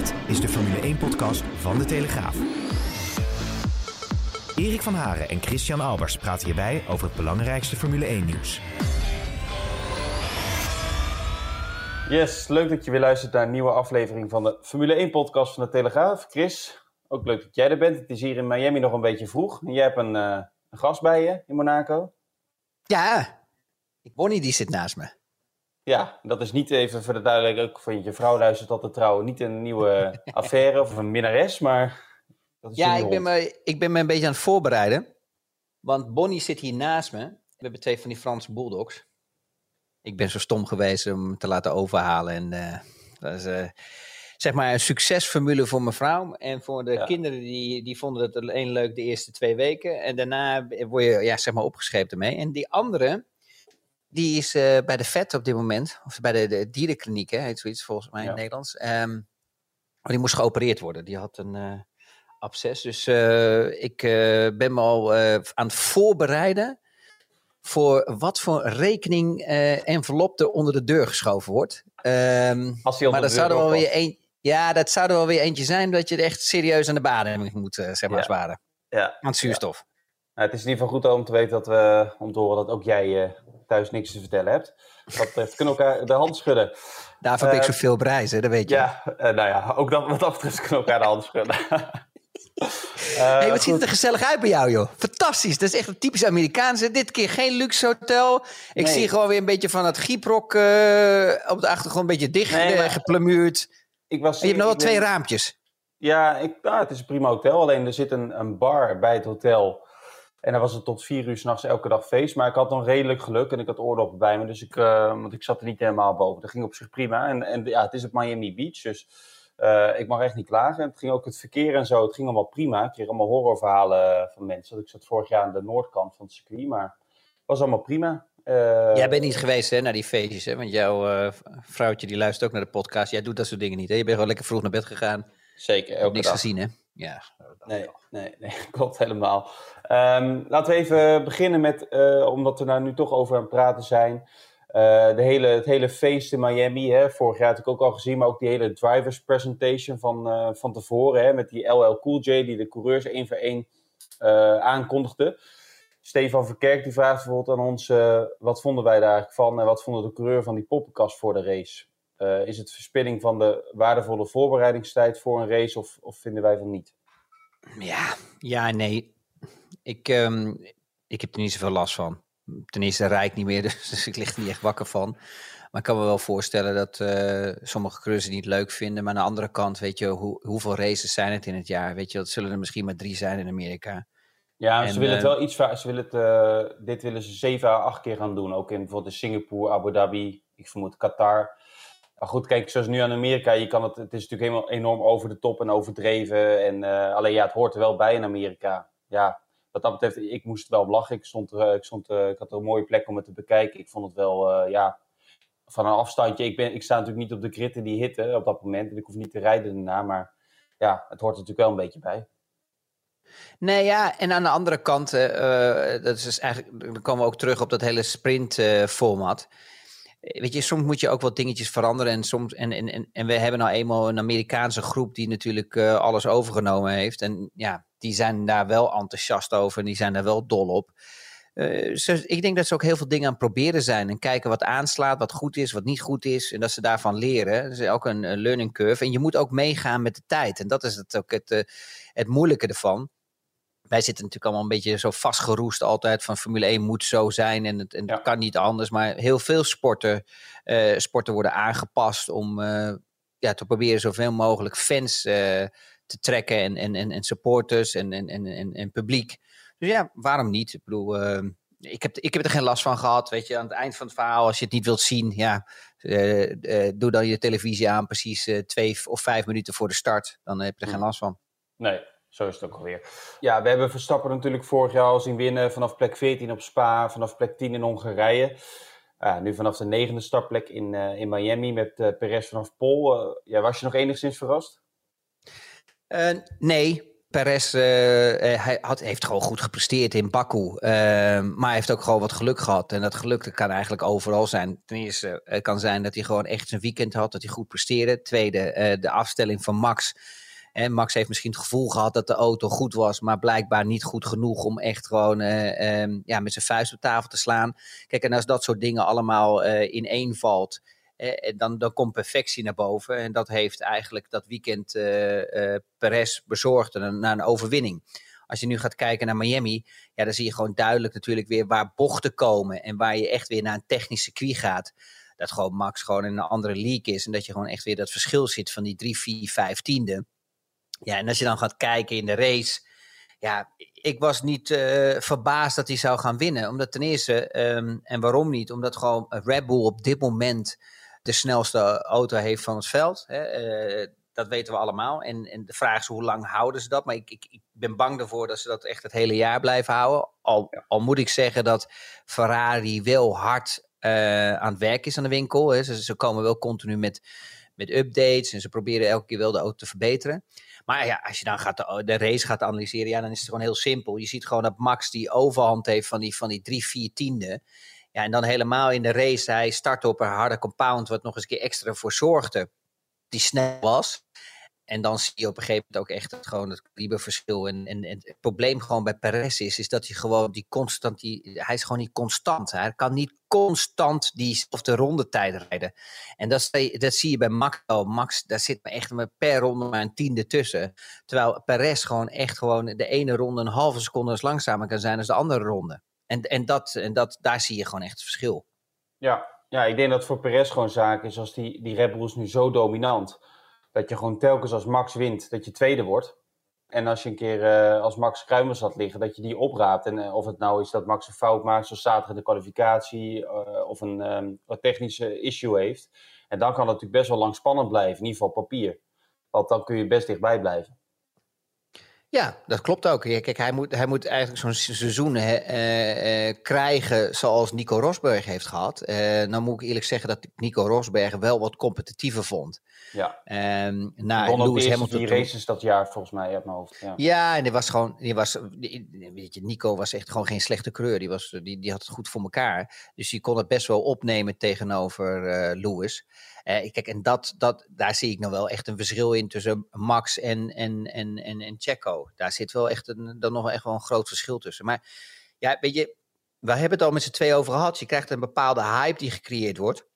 Dit is de Formule 1-podcast van De Telegraaf. Erik van Haren en Christian Albers praten hierbij over het belangrijkste Formule 1-nieuws. Yes, leuk dat je weer luistert naar een nieuwe aflevering van de Formule 1-podcast van De Telegraaf. Chris, ook leuk dat jij er bent. Het is hier in Miami nog een beetje vroeg. En jij hebt een, uh, een gast bij je in Monaco. Ja, Bonnie die zit naast me. Ja, dat is niet even voor de duidelijkheid, ook van je vrouw luistert altijd trouwen, niet een nieuwe affaire of een minnares, maar... Dat is ja, ik ben, me, ik ben me een beetje aan het voorbereiden. Want Bonnie zit hier naast me. We hebben twee van die Franse bulldogs. Ik ben zo stom geweest om te laten overhalen. En uh, dat is uh, zeg maar een succesformule voor mijn vrouw. En voor de ja. kinderen, die, die vonden het alleen leuk de eerste twee weken. En daarna word je ja, zeg maar opgescheept ermee. En die andere, die is uh, bij de vet op dit moment. Of bij de, de dierenkliniek, hè, heet zoiets volgens mij in Ja. het Nederlands. Um, maar die moest geopereerd worden. Die had een uh, absces. Dus uh, ik ben me al aan het voorbereiden voor wat voor rekening envelop er onder de deur geschoven wordt. Um, Als die maar dat zou er wel weer een, ja, dat zou er wel weer eentje zijn dat je er echt serieus aan de bademing moet, zeg maar, Ja. zwaren. Ja. Aan het zuurstof. Nou, het is in ieder geval goed om te weten dat we, om te horen dat ook jij uh, thuis niks te vertellen hebt. Dat betreft kunnen we elkaar de hand schudden. Daarvoor ben ik zoveel prijzen, dat weet je. Eh, Ja, nou ja, ook dat, wat dat betreft kunnen we elkaar de hand schudden. Uh, hey, wat ziet het er gezellig uit bij jou, joh. Fantastisch. Dat is echt een typisch Amerikaanse. Dit keer geen luxe hotel. Ik nee. zie gewoon weer een beetje van het gieprok uh, op de achtergrond een beetje dicht nee, maar... geplamuurd. Ik was, je hebt nog wel twee ben... raampjes. Ja, ik, nou, het is een prima hotel. Alleen er zit een, een bar bij het hotel. En dan was het tot vier uur s'nachts elke dag feest. Maar ik had dan redelijk geluk en ik had oordoppen bij me. Dus ik, uh, want ik zat er niet helemaal boven. Dat ging op zich prima. En, en ja, het is op Miami Beach. Dus uh, ik mag echt niet klagen. Het ging ook het verkeer en zo. Het ging allemaal prima. Ik kreeg allemaal horrorverhalen van mensen. Ik zat vorig jaar aan de noordkant van het circuit. Maar het was allemaal prima. Uh, Jij bent niet geweest hè, naar die feestjes. Hè? Want jouw vrouwtje die luistert ook naar de podcast. Jij doet dat soort dingen niet. Hè? Je bent gewoon lekker vroeg naar bed gegaan. Zeker. Elke niks dag. gezien hè? Ja. Nee, nee, nee, klopt helemaal. Um, laten we even beginnen met, uh, omdat we daar nu toch over aan het praten zijn. Uh, de hele, het hele feest in Miami, hè, vorig jaar had ik ook al gezien, maar ook die hele drivers presentation van, uh, van tevoren, hè, met die LL Cool J die de coureurs één voor één aankondigde. Stefan Verkerk die vraagt bijvoorbeeld aan ons, wat vonden wij daar eigenlijk van en wat vonden de coureur van die poppenkast voor de race? Uh, is het verspilling van de waardevolle voorbereidingstijd voor een race of, of vinden wij van niet? Ja, ja nee. Ik, um, ik heb er niet zoveel last van. Ten eerste rijd niet meer, dus ik lig er niet echt wakker van. Maar ik kan me wel voorstellen dat uh, sommige het niet leuk vinden. Maar aan de andere kant, weet je, hoe, hoeveel races zijn het in het jaar? Weet je, dat zullen er misschien maar drie zijn in Amerika. Ja, en, ze willen het wel iets Ze willen het, uh, dit willen ze zeven à acht keer gaan doen. Ook in bijvoorbeeld in Singapore, Abu Dhabi, ik vermoed Qatar. Maar goed, kijk, zoals nu aan Amerika, je kan het, het is natuurlijk helemaal enorm over de top en overdreven. En uh, alleen ja, het hoort er wel bij in Amerika. Ja, wat dat betreft, ik moest wel lachen. Ik, stond er, ik, stond, uh, ik had een mooie plek om het te bekijken. Ik vond het wel, uh, ja, van een afstandje. Ik, ben, ik sta natuurlijk niet op de in die hitte op dat moment. En ik hoef niet te rijden daarna. Maar ja, het hoort er natuurlijk wel een beetje bij. Nee, ja, en aan de andere kant, uh, dat is dus eigenlijk, dan komen we ook terug op dat hele sprint-format. Weet je, soms moet je ook wat dingetjes veranderen. En, soms, en, en, en we hebben nou eenmaal een Amerikaanse groep die natuurlijk uh, alles overgenomen heeft. En ja, die zijn daar wel enthousiast over en die zijn daar wel dol op. Uh, dus ik denk dat ze ook heel veel dingen aan het proberen zijn. En kijken wat aanslaat, wat goed is, wat niet goed is. En dat ze daarvan leren. Dat is ook een, learning curve. En je moet ook meegaan met de tijd. En dat is het ook het, het moeilijke ervan wij zitten natuurlijk allemaal een beetje zo vastgeroest altijd van Formule 1 moet zo zijn en het, en het kan niet anders. Maar heel veel sporten, uh, sporten worden aangepast om uh, ja, te proberen zoveel mogelijk fans uh, te trekken en, en, en, en supporters en, en, en, en, en publiek. Dus ja, waarom niet? Ik bedoel, ik, heb, ik heb er geen last van gehad. Weet je, aan het eind van het verhaal, als je het niet wilt zien, ja, doe dan je televisie aan precies twee of vijf minuten voor de start. Dan heb je er geen last van. Nee, zo is het ook alweer. Ja, we hebben Verstappen natuurlijk vorig jaar al zien winnen vanaf plek 14 op Spa, vanaf plek 10 in Hongarije. Nu vanaf de negende startplek in, uh, in Miami met uh, Perez vanaf Pol. ja, was je nog enigszins verrast? nee, Perez hij had, heeft gewoon goed gepresteerd in Baku. Maar hij heeft ook gewoon wat geluk gehad. En dat geluk kan eigenlijk overal zijn. Ten eerste kan zijn dat hij gewoon echt zijn weekend had, dat hij goed presteerde. Tweede, de afstelling van Max Max heeft misschien het gevoel gehad dat de auto goed was, maar blijkbaar niet goed genoeg om echt gewoon uh, um, ja, met zijn vuist op tafel te slaan. Kijk, en als dat soort dingen allemaal uh, ineenvalt, uh, dan, dan komt perfectie naar boven. En dat heeft eigenlijk dat weekend Perez bezorgd naar een overwinning. Als je nu gaat kijken naar Miami, ja, dan zie je gewoon duidelijk natuurlijk weer waar bochten komen en waar je echt weer naar een technisch circuit gaat dat gewoon Max gewoon in een andere league is. En dat je gewoon echt weer dat verschil ziet van die 3, 4, 5 tiende. Ja, en als je dan gaat kijken in de race. Ja, ik was niet uh, verbaasd dat hij zou gaan winnen. Omdat ten eerste, um, en waarom niet? Omdat gewoon Red Bull op dit moment de snelste auto heeft van het veld. Hè? Uh, dat weten we allemaal. En, en de vraag is hoe lang houden ze dat? Maar ik, ik, ik ben bang ervoor dat ze dat echt het hele jaar blijven houden. Al, al moet ik zeggen dat Ferrari wel hard uh, aan het werk is aan de winkel. Hè? Ze, ze komen wel continu met, met updates en ze proberen elke keer wel de auto te verbeteren. Maar ja, als je dan gaat de, de, race gaat analyseren, ja, dan is het gewoon heel simpel. Je ziet gewoon dat Max die overhand heeft van die, van die drie, vier tiende. Ja, en dan helemaal in de race, hij start op een harde compound, wat nog eens een keer extra voor zorgde, die snel was. En dan zie je op een gegeven moment ook echt het, gewoon het kaliberverschil. En, en, en, het probleem gewoon bij Perez is, is dat hij gewoon die constant, die, hij is gewoon niet constant. Hij kan niet constant diezelfde rondetijd rijden. En dat, dat zie je bij Max Max, daar zit maar echt per ronde maar een tiende tussen. Terwijl Perez gewoon echt gewoon de ene ronde een halve seconde langzamer kan zijn dan de andere ronde. En, en, dat, en dat, daar zie je gewoon echt het verschil. Ja, ja ik denk dat voor Perez gewoon zaak is als die, die Red Bull is nu zo dominant dat je gewoon telkens als Max wint, dat je tweede wordt. En als je een keer uh, als Max kruimers had liggen, dat je die opraapt. En uh, of het nou is dat Max een fout maakt, zoals zaterdag de kwalificatie, uh, of een, een technische issue heeft. En dan kan het natuurlijk best wel lang spannend blijven, in ieder geval papier. Want dan kun je best dichtbij blijven. Ja, dat klopt ook. Kijk, hij moet, hij moet eigenlijk zo'n seizoen krijgen zoals Nico Rosberg heeft gehad. Uh, nou moet ik eerlijk zeggen dat Nico Rosberg wel wat competitiever vond. Ja. Um, na Lewis Hamilton. Die races dat jaar volgens mij uit mijn hoofd. Ja, ja en die was gewoon, die was, weet je, Nico was echt gewoon geen slechte kleur. Die, was, die, die had het goed voor elkaar. Dus die kon het best wel opnemen tegenover Lewis. Uh, kijk, en dat, dat, daar zie ik nog wel echt een verschil in tussen Max en, en, en, en, en Checo. Daar zit wel echt een, dan nog echt wel een groot verschil tussen. Maar ja, weet je, we hebben het al met z'n twee over gehad. Je krijgt een bepaalde hype die gecreëerd wordt.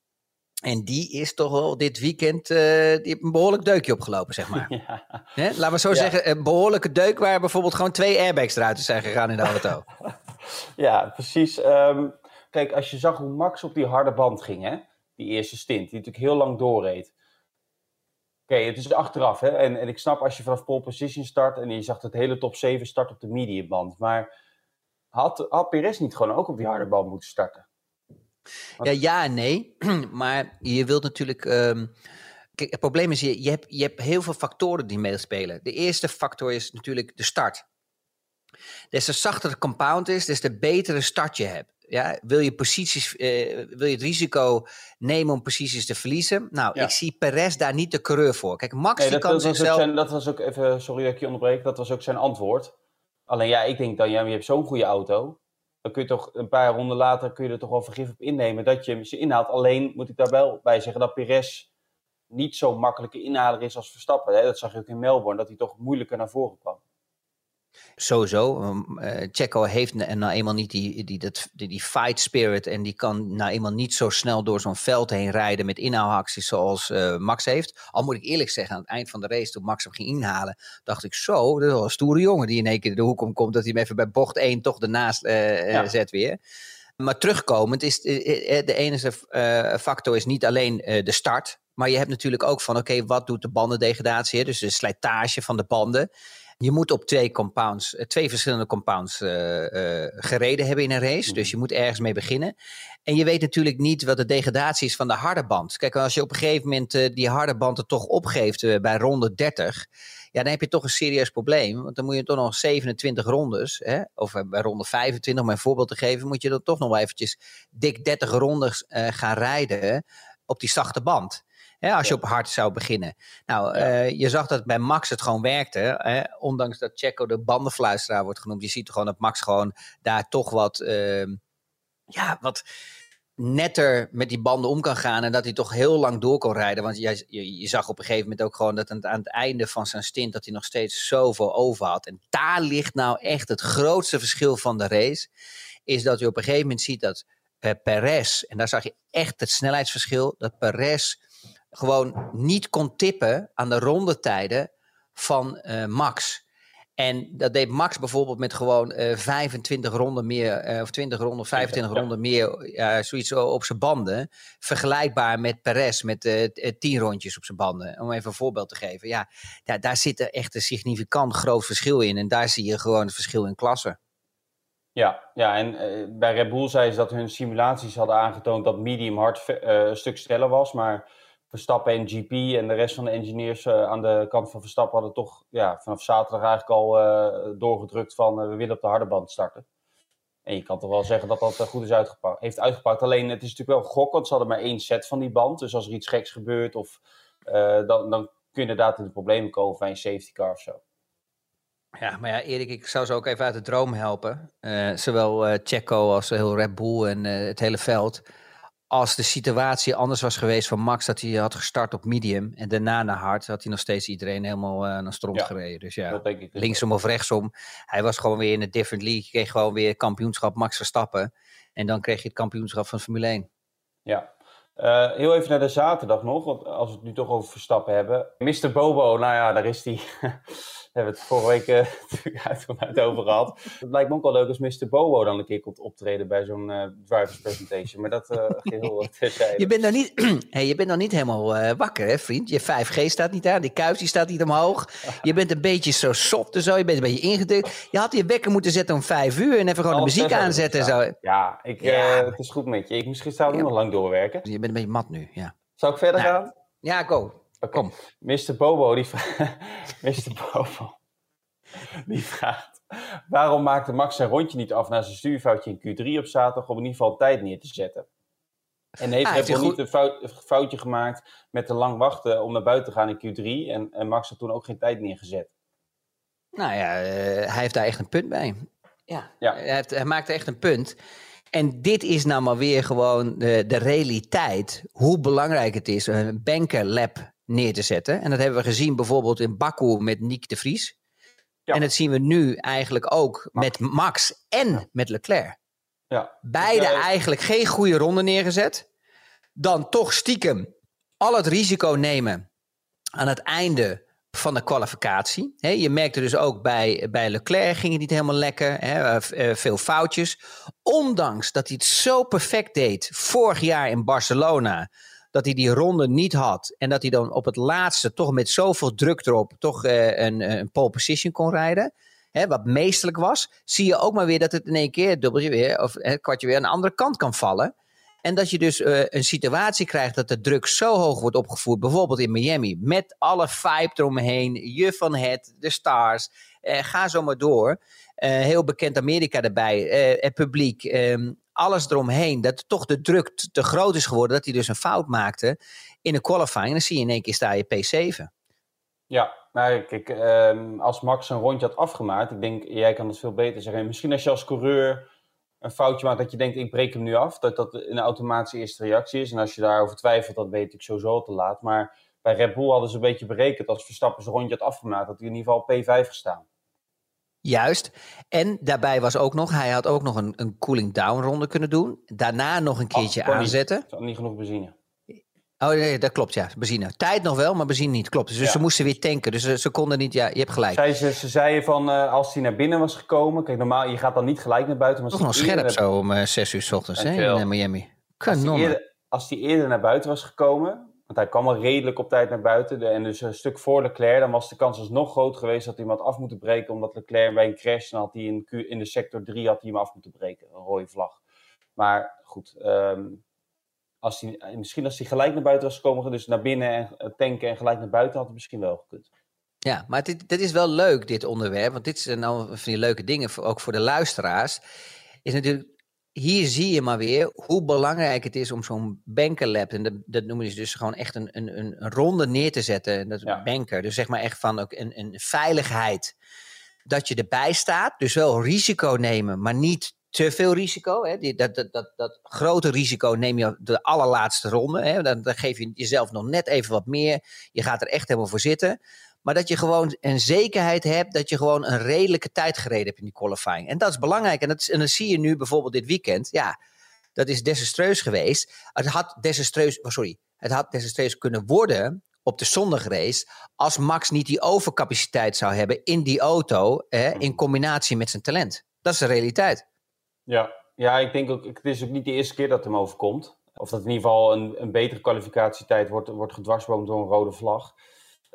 En die is toch wel dit weekend uh, die heeft een behoorlijk deukje opgelopen, zeg maar. Ja. Laten we zo ja. zeggen, een behoorlijke deuk waar bijvoorbeeld gewoon twee airbags eruit zijn gegaan in de auto. ja, precies. Um, kijk, als je zag hoe Max op die harde band ging, hè die eerste stint, die natuurlijk heel lang doorreed. Oké, het is achteraf, hè? En, en ik snap als je vanaf pole position start en je zag het hele top 7 start op de mediumband. Maar had, had Perez niet gewoon ook op die harde band moeten starten? Ja, ja en nee. Maar je wilt natuurlijk. Um, kijk, het probleem is, je, je, hebt, je hebt heel veel factoren die meespelen. De eerste factor is natuurlijk de start. Des te zachter de compound is, des te betere start je hebt ja, wil je posities, uh, wil je het risico nemen om posities te verliezen? Nou, ik zie Perez daar niet de coureur voor. Kijk, Max nee, dat, kan dat zichzelf... Zijn, dat was ook even, sorry dat ik je onderbreek, dat was ook zijn antwoord. Alleen ja, ik denk dan, ja, je hebt zo'n goede auto. Dan kun je toch een paar ronden later kun je er toch wel vergif op innemen dat je ze inhaalt. Alleen moet ik daar wel bij zeggen dat Perez niet zo'n makkelijke inhaler is als Verstappen. Hè? Dat zag je ook in Melbourne, dat hij toch moeilijker naar voren kwam. Sowieso. Um, uh, Checo heeft nou eenmaal niet die, die, dat, die, die, fight spirit. En die kan nou eenmaal niet zo snel door zo'n veld heen rijden met inhaalacties zoals uh, Max heeft. Al moet ik eerlijk zeggen, aan het eind van de race, toen Max hem ging inhalen, dacht ik zo, dat is wel een stoere jongen die in één keer de hoek omkomt. Dat hij hem even bij bocht 1 toch ernaast uh, ja. zet weer. Maar terugkomend is de enige factor is niet alleen de start. Maar je hebt natuurlijk ook van, oké, okay, wat doet de bandendegradatie? Dus de slijtage van de banden. Je moet op twee compounds, eh, twee verschillende compounds uh, uh, gereden hebben in een race. Dus je moet ergens mee beginnen. En je weet natuurlijk niet wat de degradatie is van de harde band. Kijk, als je op een gegeven moment uh, die harde band er toch opgeeft bij ronde 30 ja, dan heb je toch een serieus probleem. Want dan moet je toch nog 27 rondes, hè, of bij ronde 25, om een voorbeeld te geven, moet je dan toch nog wel eventjes dik 30 rondes gaan rijden op die zachte band. Hè, als je op hard zou beginnen. Nou, uh, je zag dat bij Max het gewoon werkte. Hè, ondanks dat Checo de bandenfluisteraar wordt genoemd. Je ziet gewoon dat Max gewoon daar toch wat, uh, ja, wat netter met die banden om kan gaan. En dat hij toch heel lang door kon rijden. Want je, je, je zag op een gegeven moment ook gewoon dat aan het einde van zijn stint. dat hij nog steeds zoveel over had. En daar ligt nou echt het grootste verschil van de race. Is dat je op een gegeven moment ziet dat uh, Perez. en daar zag je echt het snelheidsverschil. dat Perez gewoon niet kon tippen aan de rondetijden van uh, Max. En dat deed Max bijvoorbeeld met gewoon uh, 25 ronden meer, uh, of 20 ronden, 25 ja, ronden meer, zoiets op zijn banden. Vergelijkbaar met Perez met 10 rondjes op zijn banden. Om even een voorbeeld te geven. Ja, daar, daar zit er echt een significant groot verschil in. En daar zie je gewoon het verschil in klassen. Ja, ja, en bij Red Bull zei ze dat hun simulaties hadden aangetoond dat medium hard een stuk sneller was. Maar Verstappen en GP en de rest van de engineers uh, aan de kant van Verstappen hadden toch ja, vanaf zaterdag eigenlijk al uh, doorgedrukt van uh, we willen op de harde band starten. En je kan toch wel zeggen dat dat goed is uitgepakt, heeft uitgepakt. Alleen het is natuurlijk wel gok, want ze hadden maar één set van die band. Dus als er iets geks gebeurt, of, dan, dan kun je inderdaad in de problemen komen bij een safety car of zo. Ja, maar ja, Erik, ik zou ze ook even uit de droom helpen. zowel Checo als heel Red Bull en het hele veld als de situatie anders was geweest van Max, dat hij had gestart op medium en daarna naar hard, had hij nog steeds iedereen helemaal uh, naar stront ja, gereden. Dus ja, linksom of rechtsom. Hij was gewoon weer in een different league, kreeg gewoon weer kampioenschap Max Verstappen. En dan kreeg je het kampioenschap van Formule 1. Ja, uh, heel even naar de zaterdag nog, want als we het nu toch over Verstappen hebben. Mr. Bobo, nou ja, daar is hij. hebben we het vorige week uh, natuurlijk uitgebreid over gehad. Het lijkt me ook wel leuk als Mr. Bobo dan een keer komt optreden bij zo'n uh, drivers presentation. Maar dat uh, geheel terzijde. Je bent nog niet, hey, je bent nog niet helemaal wakker, hè, vriend? Je 5G staat niet aan, die kuis die staat niet omhoog. Je bent een beetje zo soft en zo, je bent een beetje ingedrukt. Je had je wekker moeten zetten om 5 uur en even gewoon de muziek aanzetten. En zo. Ja, ik, ja. het is goed met je. Ik misschien zou ja. nog lang doorwerken. Je bent een beetje mat nu, ja. Zou ik verder nou, gaan? Ja, go. Okay. Kom. Mr. Bobo, die Mr. Bobo, die vraagt... Waarom maakte Max zijn rondje niet af na zijn stuurfoutje in Q3 op zaterdag... om in ieder geval tijd neer te zetten? En heeft ah, hij niet een fout, foutje gemaakt met te lang wachten om naar buiten te gaan in Q3... en, en Max had toen ook geen tijd neergezet? Nou ja, uh, hij heeft daar echt een punt bij. Ja, ja. Hij, heeft, hij maakt echt een punt... En dit is nou maar weer gewoon de, de realiteit. Hoe belangrijk het is een banker lab neer te zetten. En dat hebben we gezien bijvoorbeeld in Baku met Nick de Vries. Ja. En dat zien we nu eigenlijk ook met Max en met Leclerc. Ja. Beide eigenlijk geen goede ronde neergezet. Dan toch stiekem al het risico nemen aan het einde van de kwalificatie. je merkte dus ook bij, bij Leclerc ging het niet helemaal lekker. Eh, eh, veel foutjes. Ondanks dat hij het zo perfect deed vorig jaar in Barcelona dat hij die ronde niet had. En dat hij dan op het laatste toch met zoveel druk erop toch uh, een, een pole position kon rijden. Hè, wat meestelijk was. Zie je ook maar weer dat het in één keer het dubbeltje weer, of het kwartje weer aan de andere kant kan vallen. En dat je dus uh, een situatie krijgt dat de druk zo hoog wordt opgevoerd. Bijvoorbeeld in Miami. Met alle vibe eromheen. Je van het, de stars. Ga zo maar door. Heel bekend Amerika erbij. het publiek. Um, alles eromheen, dat toch de druk te groot is geworden, dat hij dus een fout maakte in de qualifying. En dan zie je in één keer sta je P7. Ja, nou kijk, um, als Max een rondje had afgemaakt, ik denk, jij kan het veel beter zeggen. Misschien als je als coureur een foutje maakt dat je denkt, ik breek hem nu af, dat dat een automatische eerste reactie is. En als je daarover twijfelt, dat weet ik sowieso te laat. Maar bij Red Bull hadden ze een beetje berekend, als Verstappen zijn rondje had afgemaakt, dat hij in ieder geval P5 gestaan. Juist. En daarbij was ook nog, hij had ook nog een, een cooling down ronde kunnen doen. Daarna nog een keertje oh, aanzetten. Niet, niet genoeg benzine. Oh nee, dat klopt, ja. Benzine. Tijd nog wel, maar benzine niet. Klopt. Dus ze moesten weer tanken. Dus ze, ze, konden niet, ja, je hebt gelijk. Zij, ze, ze zeiden van, uh, als hij naar binnen was gekomen... Kijk, normaal, je gaat dan niet gelijk naar buiten. Maar Toch nog scherp zo om uh, zes uur s ochtends, hè, in uh, Miami. Kanon. Als hij eerder naar buiten was gekomen... Hij kwam al redelijk op tijd naar buiten. en dus een stuk voor Leclerc. Dan was de kans dus nog groot geweest dat iemand af moeten breken. Omdat Leclerc bij een crash. Had hij in, in de sector 3 had hij hem af moeten breken. Een rode vlag. Maar goed. Um, als hij, misschien als hij gelijk naar buiten was gekomen. Dus naar binnen en tanken en gelijk naar buiten had het misschien wel gekund. Ja, maar dit, dit is wel leuk, dit onderwerp. Want dit zijn nou van die leuke dingen, voor, ook voor de luisteraars. Is natuurlijk, hier zie je maar weer hoe belangrijk het is om zo'n bankerlab, en dat, dat noemen ze dus gewoon echt een, een, een ronde neer te zetten. Dat Ja. banker, dus zeg maar echt van ook een, een veiligheid. Dat je erbij staat, dus wel risico nemen, maar niet te veel risico. Hè? Die, dat, dat, dat, dat grote risico neem je de allerlaatste ronde. Hè? Dan, dan geef je jezelf nog net even wat meer. Je gaat er echt helemaal voor zitten. Maar dat je gewoon een zekerheid hebt dat je gewoon een redelijke tijd gereden hebt in die qualifying. En dat is belangrijk. En dat, is- en dat zie je nu bijvoorbeeld dit weekend. Ja, dat is desastreus geweest. Het had desastreus, oh, sorry, het had desastreus kunnen worden op de zondagrace als Max niet die overcapaciteit zou hebben in die auto hè, in combinatie met zijn talent. Dat is de realiteit. Ja, ja ik denk ook, het is ook niet de eerste keer dat het hem overkomt. Of dat in ieder geval een, een betere kwalificatietijd wordt, wordt gedwarsboomd door een rode vlag.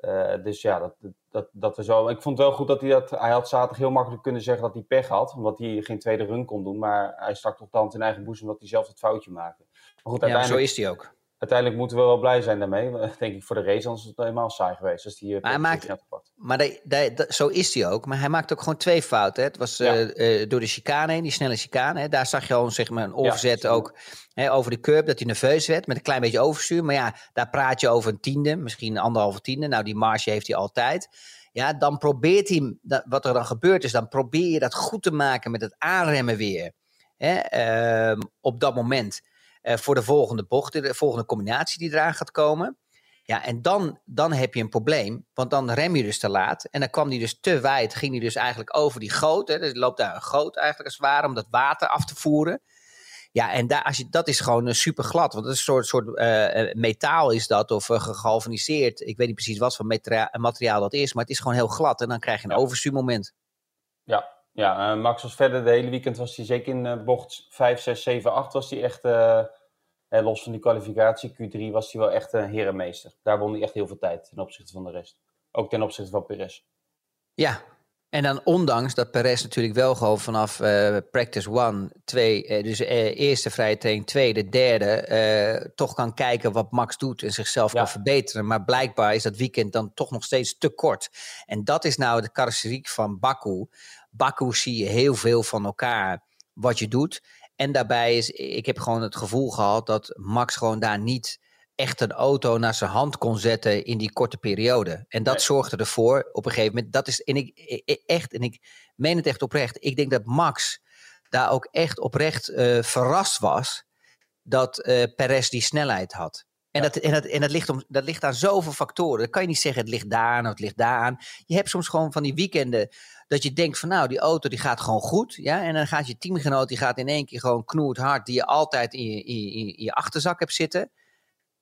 Eh, dus ja, dat, dat, dat we zo. Ik vond het wel goed dat hij dat. Hij had zaterdag heel makkelijk kunnen zeggen dat hij pech had, omdat hij geen tweede run kon doen. Maar hij stak toch tand in eigen boezem dat hij zelf het foutje maakte. Maar goed, Ja, maar zo uiteindelijk, is hij ook. Uiteindelijk moeten we wel blij zijn daarmee. Denk ik voor de race, anders is het helemaal saai geweest. Als die, eh, Maar hij maakt-. Maar dat- dat- zo is hij ook. Maar hij maakt ook gewoon twee fouten. Hè. Het was Ja. eh, eh, door de chicane heen, die snelle chicane. Hè. Daar zag je al zeg maar, een overzet ook hè, over de curb. Dat hij nerveus werd met een klein beetje overstuur. Maar ja, daar praat je over een tiende, misschien een anderhalve tiende. Nou, die marge heeft hij altijd. Ja, dan probeert hij, wat er dan gebeurt is, dan probeer je dat goed te maken met het aanremmen weer. Hè, ehm, op dat moment. Eh, voor de volgende bocht, de volgende combinatie die eraan gaat komen. Ja, en dan, dan heb je een probleem, want dan rem je dus te laat. En dan kwam hij dus te wijd, ging hij dus eigenlijk over die goot. Hè, dus er loopt daar een goot eigenlijk als het ware, om dat water af te voeren. Ja, en daar, als je, dat is gewoon super glad, want dat is een soort, soort eh, eh, metaal is dat, of uh, gegalvaniseerd. Ik weet niet precies wat voor materia- materiaal dat is, maar het is gewoon heel glad. En dan krijg je een Ja. overstuurmoment. Ja, ja eh, Max was verder de hele weekend was hij zeker in eh, bocht 5, 6, 7, 8 was hij echt, eh, los van die kwalificatie, Q3 was hij wel echt een herenmeester. Daar won hij echt heel veel tijd ten opzichte van de rest. Ook ten opzichte van Perez. Ja, en dan ondanks dat Perez natuurlijk wel gewoon vanaf eh, practice one, twee, eh, dus eh, eerste vrije training, tweede, derde, toch kan kijken wat Max doet en zichzelf Ja. kan verbeteren. Maar blijkbaar is dat weekend dan toch nog steeds te kort. En dat is nou de karakteristiek van Baku. Baku zie je heel veel van elkaar wat je doet. En daarbij is, ik heb gewoon het gevoel gehad dat Max gewoon daar niet echt een auto naar zijn hand kon zetten in die korte periode. En dat Nee. zorgde ervoor op een gegeven moment. Dat is en ik, ik- echt, en ik meen het echt oprecht. Ik denk dat Max daar ook echt oprecht eh, verrast was dat eh Perez die snelheid had. En, dat, en, dat, en dat, ligt om, dat ligt aan zoveel factoren. Dan kan je niet zeggen het ligt daar aan of het ligt daar aan. Je hebt soms gewoon van die weekenden dat je denkt van nou, die auto die gaat gewoon goed. Ja? En dan gaat je teamgenoot die gaat in één keer gewoon knoerd hard. Die je altijd in je, in, in je achterzak hebt zitten.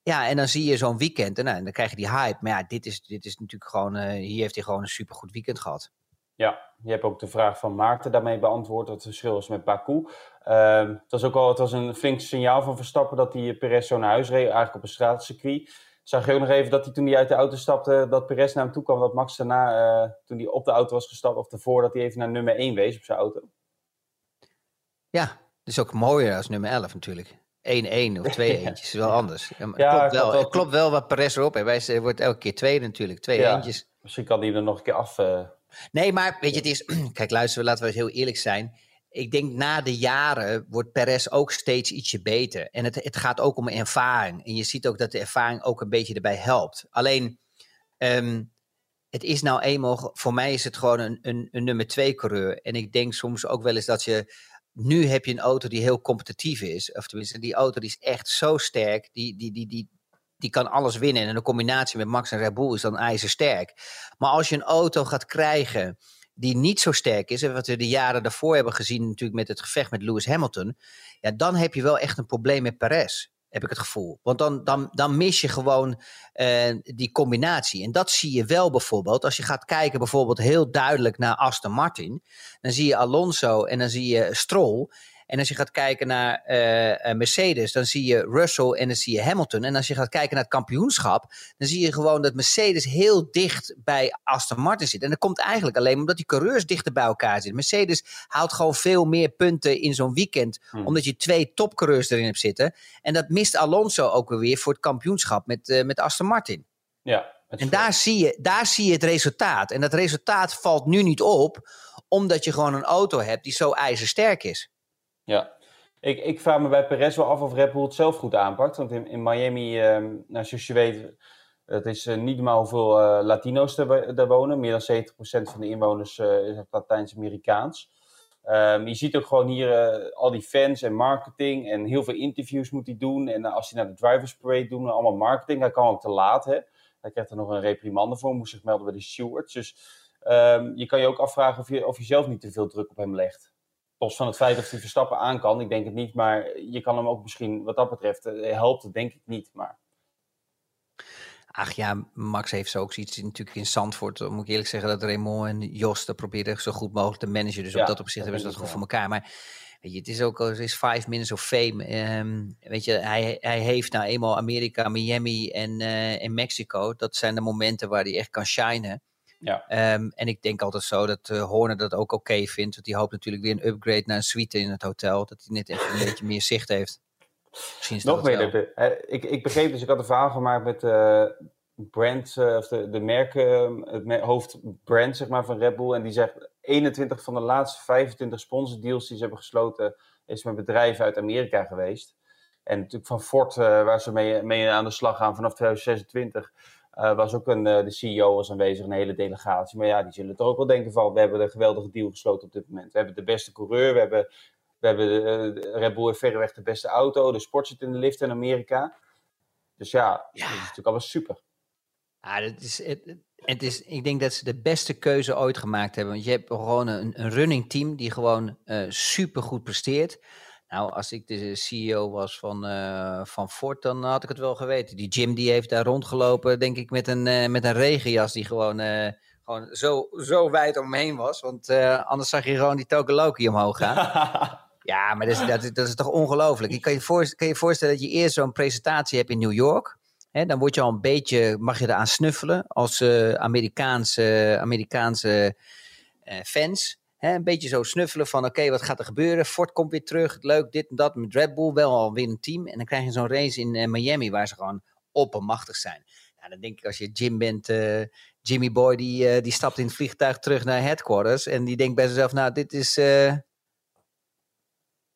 Ja, en dan zie je zo'n weekend en nou, dan krijg je die hype. Maar ja, dit is, dit is natuurlijk gewoon, eh, hier heeft hij gewoon een supergoed weekend gehad. Ja, je hebt ook de vraag van Maarten daarmee beantwoord, wat het verschil is met Baku. Ehm, het was ook al was een flink signaal van Verstappen dat hij Perez zo naar huis reed, eigenlijk op een straatcircuit. Zag je ook nog even dat hij toen hij uit de auto stapte, dat Perez naar hem toe kwam, dat Max daarna, eh, toen hij op de auto was gestapt, of daarvoor, dat hij even naar nummer 1 wees op zijn auto. Ja, dat is ook mooier als nummer 11 natuurlijk. 1-1 of 2 eentjes is wel anders. Ja, klopt wel, klopt wel wat Perez erop heeft. Hij wordt elke keer tweede natuurlijk. Twee Ja. eentjes. Misschien kan hij er nog een keer af. eh, Nee, maar weet je, het is... Kijk, luister, laten we heel eerlijk zijn. Ik denk na de jaren wordt Perez ook steeds ietsje beter. En het, het gaat ook om ervaring. En je ziet ook dat de ervaring ook een beetje erbij helpt. Alleen, ehm, het is nou eenmaal... Voor mij is het gewoon een, een, een nummer twee coureur. En ik denk soms ook wel eens dat je... Nu heb je een auto die heel competitief is. Of tenminste, die auto die is echt zo sterk. Die, die, die, die, die kan alles winnen. En de combinatie met Max en Red Bull is dan ijzersterk. Maar als je een auto gaat krijgen die niet zo sterk is, en wat we de jaren daarvoor hebben gezien natuurlijk met het gevecht met Lewis Hamilton, ja, dan heb je wel echt een probleem met Perez, heb ik het gevoel. Want dan, dan, dan mis je gewoon eh, die combinatie. En dat zie je wel bijvoorbeeld, als je gaat kijken bijvoorbeeld heel duidelijk naar Aston Martin, dan zie je Alonso en dan zie je Stroll. En als je gaat kijken naar eh, eh, Mercedes, dan zie je Russell en dan zie je Hamilton. En als je gaat kijken naar het kampioenschap, dan zie je gewoon dat Mercedes heel dicht bij Aston Martin zit. En dat komt eigenlijk alleen omdat die coureurs dichter bij elkaar zitten. Mercedes haalt gewoon veel meer punten in zo'n weekend, Hmm. omdat je twee topcoureurs erin hebt zitten. En dat mist Alonso ook weer voor het kampioenschap met, eh, met Aston Martin. ja. En daar zie, je, daar zie je het resultaat. En dat resultaat valt nu niet op, omdat je gewoon een auto hebt die zo ijzersterk is. Ja, ik, ik vraag me bij Perez wel af of Red Bull het zelf goed aanpakt. Want in, in Miami, ehm, nou, zoals je weet, het is uh, niet normaal hoeveel uh, Latino's daar wonen. Meer dan 70% van de inwoners uh, is Latijns-Amerikaans. Um, je ziet ook gewoon hier al die fans en marketing en heel veel interviews moet hij doen. En als hij naar de Drivers Parade doet, allemaal marketing. Hij kan ook te laat, hè. Hij krijgt er nog een reprimande voor, moest zich melden bij de stewards. Dus um, je kan je ook afvragen of je, of je zelf niet te veel druk op hem legt. Los van het feit of hij Verstappen aan kan, ik denk het niet. Maar je kan hem ook misschien, wat dat betreft, helpt het denk ik niet. Maar Ach ja, Max heeft zo ook iets natuurlijk in Zandvoort. Moet ik eerlijk zeggen dat Raymond en Jos dat proberen zo goed mogelijk te managen. Dus op dat opzicht hebben ze dat goed voor elkaar. Maar weet je, het is ook het is five minutes of fame. Um, weet je, hij, hij heeft nou eenmaal Amerika, Miami en, uh, en Mexico. Dat zijn de momenten waar hij echt kan shinen. Ja. Um, en ik denk altijd zo dat uh, Horner dat ook oké okay vindt. Want die hoopt natuurlijk weer een upgrade naar een suite in het hotel. Dat hij net even een beetje meer zicht heeft. Nog meer. Ik, ik begreep dus, ik had een verhaal gemaakt met uh, brand, uh, of de, de merken, het mer hoofd brand zeg maar, van Red Bull. En die zegt 21 van de laatste 25 sponsordeals die ze hebben gesloten, is met bedrijven uit Amerika geweest. En natuurlijk van Ford, uh, waar ze mee, mee aan de slag gaan vanaf 2026. Uh, was ook een, de CEO was aanwezig, een hele delegatie. Maar ja, die zullen toch ook wel denken van, we hebben een geweldige deal gesloten op dit moment. We hebben de beste coureur, we hebben we hebben de, Red Bull heeft verreweg de beste auto. De sport zit in de lift in Amerika. Dus ja, ja. dat is natuurlijk allemaal super. Ja, het is, het, het, is, ik denk dat ze de beste keuze ooit gemaakt hebben. Want je hebt gewoon een, een running team die gewoon uh, super goed presteert. Nou, als ik de CEO was van, uh, van Ford, dan had ik het wel geweten. Die Jim die heeft daar rondgelopen, denk ik, met een, uh, met een regenjas die gewoon, gewoon zo, zo wijd om hem heen was. Want anders zag je gewoon die Tokoloki omhoog gaan. Ja, maar dat is, dat, dat is toch ongelooflijk. Je kan je, voor, kan je voorstellen dat je eerst zo'n presentatie hebt in New York. Hè, dan word je al een beetje, mag je eraan snuffelen als uh, Amerikaanse, Amerikaanse uh, fans. Een beetje zo snuffelen van oké, okay, wat gaat er gebeuren? Ford komt weer terug, leuk, dit en dat. Met Red Bull wel alweer een team. En dan krijg je zo'n race in uh, Miami waar ze gewoon oppermachtig zijn. Ja, dan denk ik als je Jim bent, Jimmy Boy, die, die stapt in het vliegtuig terug naar headquarters. En die denkt bij zichzelf, nou dit is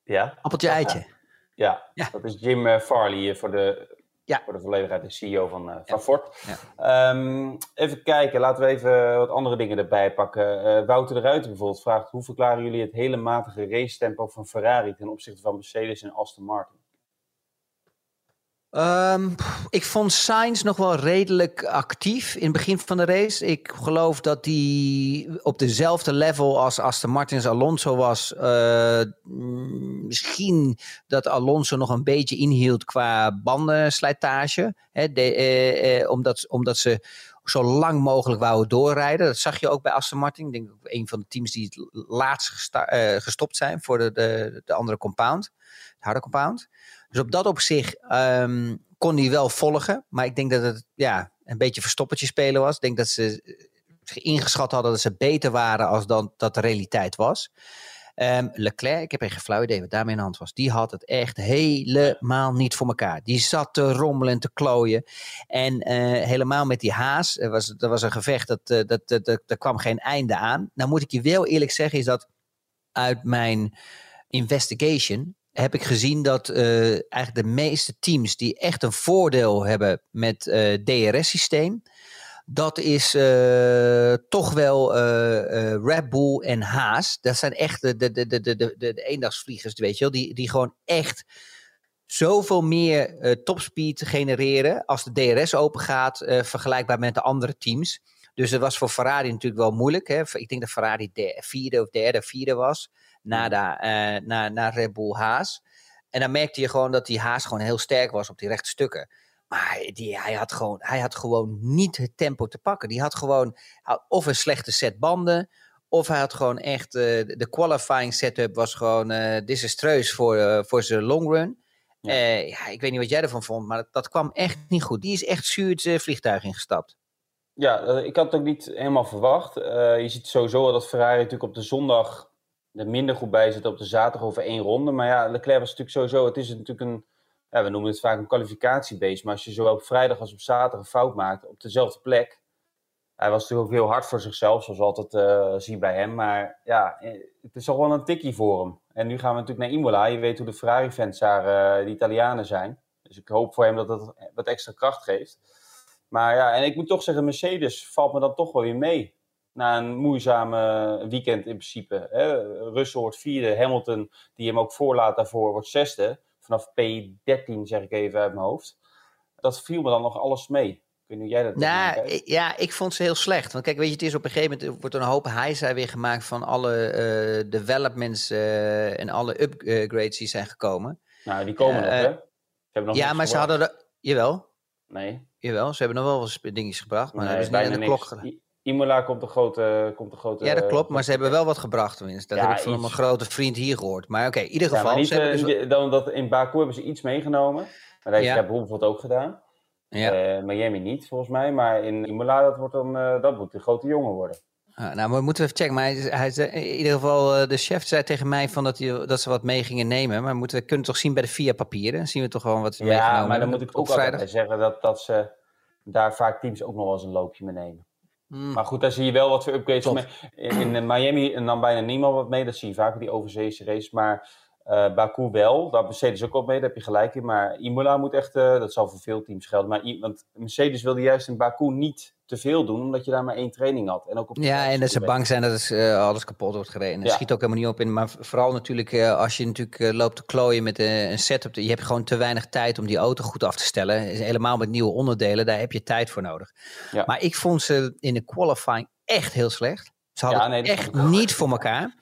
ja. Appeltje eitje. Ja, ja. dat is Jim Farley voor de, ja. voor de volledigheid, de CEO van, uh, van Ford. Ja. Um, even kijken, laten we even wat andere dingen erbij pakken. Uh, Wouter de Ruiter bijvoorbeeld vraagt, hoe verklaren jullie het hele matige racetempo van Ferrari ten opzichte van Mercedes en Aston Martin? Um, ik vond Sainz nog wel redelijk actief in het begin van de race. Ik geloof dat hij op dezelfde level als Aston Martins Alonso was. Uh, misschien dat Alonso nog een beetje inhield qua bandenslijtage. Hè, de, uh, uh, omdat, omdat ze zo lang mogelijk wouden doorrijden. Dat zag je ook bij Aston Martin. Ik denk een van de teams die het laatst gestopt zijn voor de, de andere compound. De harde compound. Dus op dat opzicht um, kon hij wel volgen. Maar ik denk dat het ja, een beetje verstoppertje spelen was. Ik denk dat ze ingeschat hadden dat ze beter waren als dan dat de realiteit was. Um, Leclerc, ik heb geen flauw idee wat daarmee in de hand was. Die had het echt helemaal niet voor elkaar. Die zat te rommelen en te klooien. En uh, helemaal met die haas. Er was, er was een gevecht, dat, uh, dat, dat, dat, er kwam geen einde aan. Nou moet ik je wel eerlijk zeggen, is dat uit mijn investigation heb ik gezien dat uh, eigenlijk de meeste teams die echt een voordeel hebben met uh, DRS-systeem, dat is uh, toch wel Red Bull en Haas. Dat zijn echt de, de, de, de, de, de, eendagsvliegers, weet je wel, die, die gewoon echt zoveel meer topspeed genereren als de DRS open gaat, vergelijkbaar met de andere teams. Dus het was voor Ferrari natuurlijk wel moeilijk. Hè? Ik denk dat Ferrari de vierde of derde, vierde was naar, de, uh, naar, naar Red Bull Haas. En dan merkte je gewoon dat die Haas gewoon heel sterk was op die rechte stukken. Maar die, hij, had gewoon, hij had gewoon niet het tempo te pakken. Die had gewoon of een slechte set banden. Of hij had gewoon echt. Uh, de qualifying setup was gewoon uh, desastreus voor, uh, voor zijn long run. Ja. ja. ik weet niet wat jij ervan vond, maar dat, dat kwam echt niet goed. Die is echt zuur het vliegtuig ingestapt. Ja, ik had het ook niet helemaal verwacht. je ziet sowieso dat Ferrari natuurlijk op de zondag er minder goed bij zit op de zaterdag over één ronde. Maar ja, Leclerc was natuurlijk sowieso, het is natuurlijk een, ja, we noemen het vaak een kwalificatiebeest. Maar als je zowel op vrijdag als op zaterdag een fout maakt op dezelfde plek. Hij was natuurlijk ook heel hard voor zichzelf, zoals altijd uh, zien bij hem. Maar ja, het is toch wel een tikkie voor hem. En nu gaan we natuurlijk naar Imola. Je weet hoe de Ferrari-fans daar, uh, de Italianen zijn. Dus ik hoop voor hem dat dat wat extra kracht geeft. Maar ja, en ik moet toch zeggen, Mercedes valt me dan toch wel weer mee. Na een moeizame weekend in principe. Hè. Russell wordt vierde, Hamilton, die hem ook voorlaat daarvoor, wordt zesde. Vanaf P13 zeg ik even uit mijn hoofd. Dat viel me dan nog alles mee. Weet jij dat nou, ja, ik vond ze heel slecht. Want kijk, weet je, het is op een gegeven moment wordt een hoop heisa weer gemaakt van alle uh, developments uh, en alle upgrades die zijn gekomen. Nou, die komen uh, nog, hè? Ze hebben nog ja, maar ze hadden er, jawel. Nee. Jawel, ze hebben nog wel wat dingetjes gebracht, maar nee, hebben ze niet aan de klok gedaan. Imola komt de grote, komt de grote. Ja, dat klopt, maar ze hebben wel wat gebracht tenminste. Dat ja, heb ik van mijn grote vriend hier gehoord. Maar oké, in ieder geval. Ja, niet, dus... dan dat in Baku hebben ze iets meegenomen. Maar dat heeft ja. bijvoorbeeld ook gedaan. Ja. Uh, Miami niet, volgens mij. Maar in Imola, dat, wordt dan, uh, dat moet de grote jongen worden. Ah, nou, we moeten even checken. Maar hij, hij, in ieder geval, uh, de chef zei tegen mij van dat, hij, dat ze wat mee gingen nemen. Maar moeten, we kunnen toch zien bij de VIA papieren? zien we toch gewoon wat ze Ja, maar dan moet ik ook altijd zeggen dat, dat ze daar vaak teams ook nog wel eens een loopje mee nemen. Hmm. Maar goed, daar zie je wel wat voor upgrades. In, in Miami en dan bijna niemand wat mee. Dat zie je vaak die overzeese race. Maar uh, Baku wel, daar Mercedes ook op mee, daar heb je gelijk in. Maar Imola moet echt, uh, dat zal voor veel teams gelden. Maar want Mercedes wilde juist in Baku niet te veel doen, omdat je daar maar één training had. En ook op ja, en dat ze bang zijn dat het, uh, alles kapot wordt gereden. Dat ja. schiet ook helemaal niet op in. Maar vooral natuurlijk als je natuurlijk loopt te klooien met een setup. Je hebt gewoon te weinig tijd om die auto goed af te stellen. Helemaal met nieuwe onderdelen, daar heb je tijd voor nodig. Ja. Maar ik vond ze in de qualifying echt heel slecht. Ze hadden ja, nee, echt niet voor elkaar.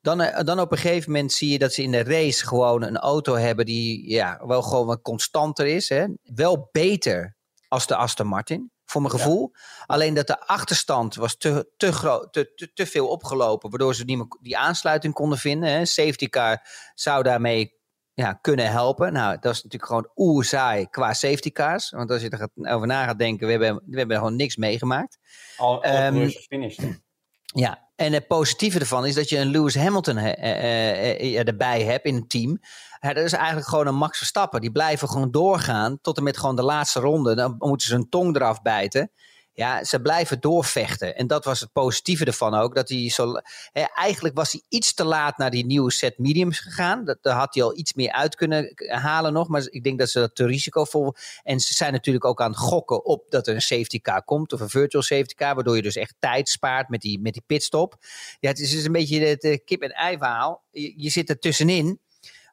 Dan, eh, dan op een gegeven moment zie je dat ze in de race gewoon een auto hebben die ja, wel gewoon wat constanter is. Hè? Wel beter als de Aston Martin, voor mijn gevoel. Alleen dat de achterstand was te, te, groot, te, te, te, veel opgelopen, waardoor ze niet meer die aansluiting konden vinden. Hè? Safety car zou daarmee ja, kunnen helpen. Nou, dat is natuurlijk gewoon oerzaai qua safety cars. Want als je er over na gaat denken, we hebben, we hebben gewoon niks meegemaakt. Al, al um, finished. Ja, en het positieve ervan is dat je een Lewis Hamilton he, uh, uh, erbij hebt in het team. Ja, dat is eigenlijk gewoon een Max Verstappen. Die blijven gewoon doorgaan tot en met gewoon de laatste ronde. Dan moeten ze hun tong eraf bijten. Ja, ze blijven doorvechten. En dat was het positieve ervan ook. Dat hij zo, hè, eigenlijk was hij iets te laat naar die nieuwe set mediums gegaan. Dat, daar had hij al iets meer uit kunnen halen nog. Maar ik denk dat ze dat te risicovol... En ze zijn natuurlijk ook aan het gokken op dat er een safety car komt. Of een virtual safety car. Waardoor je dus echt tijd spaart met die, met die pitstop. Ja, het is een beetje het eh, kip-en-ei verhaal. Je, je zit er tussenin.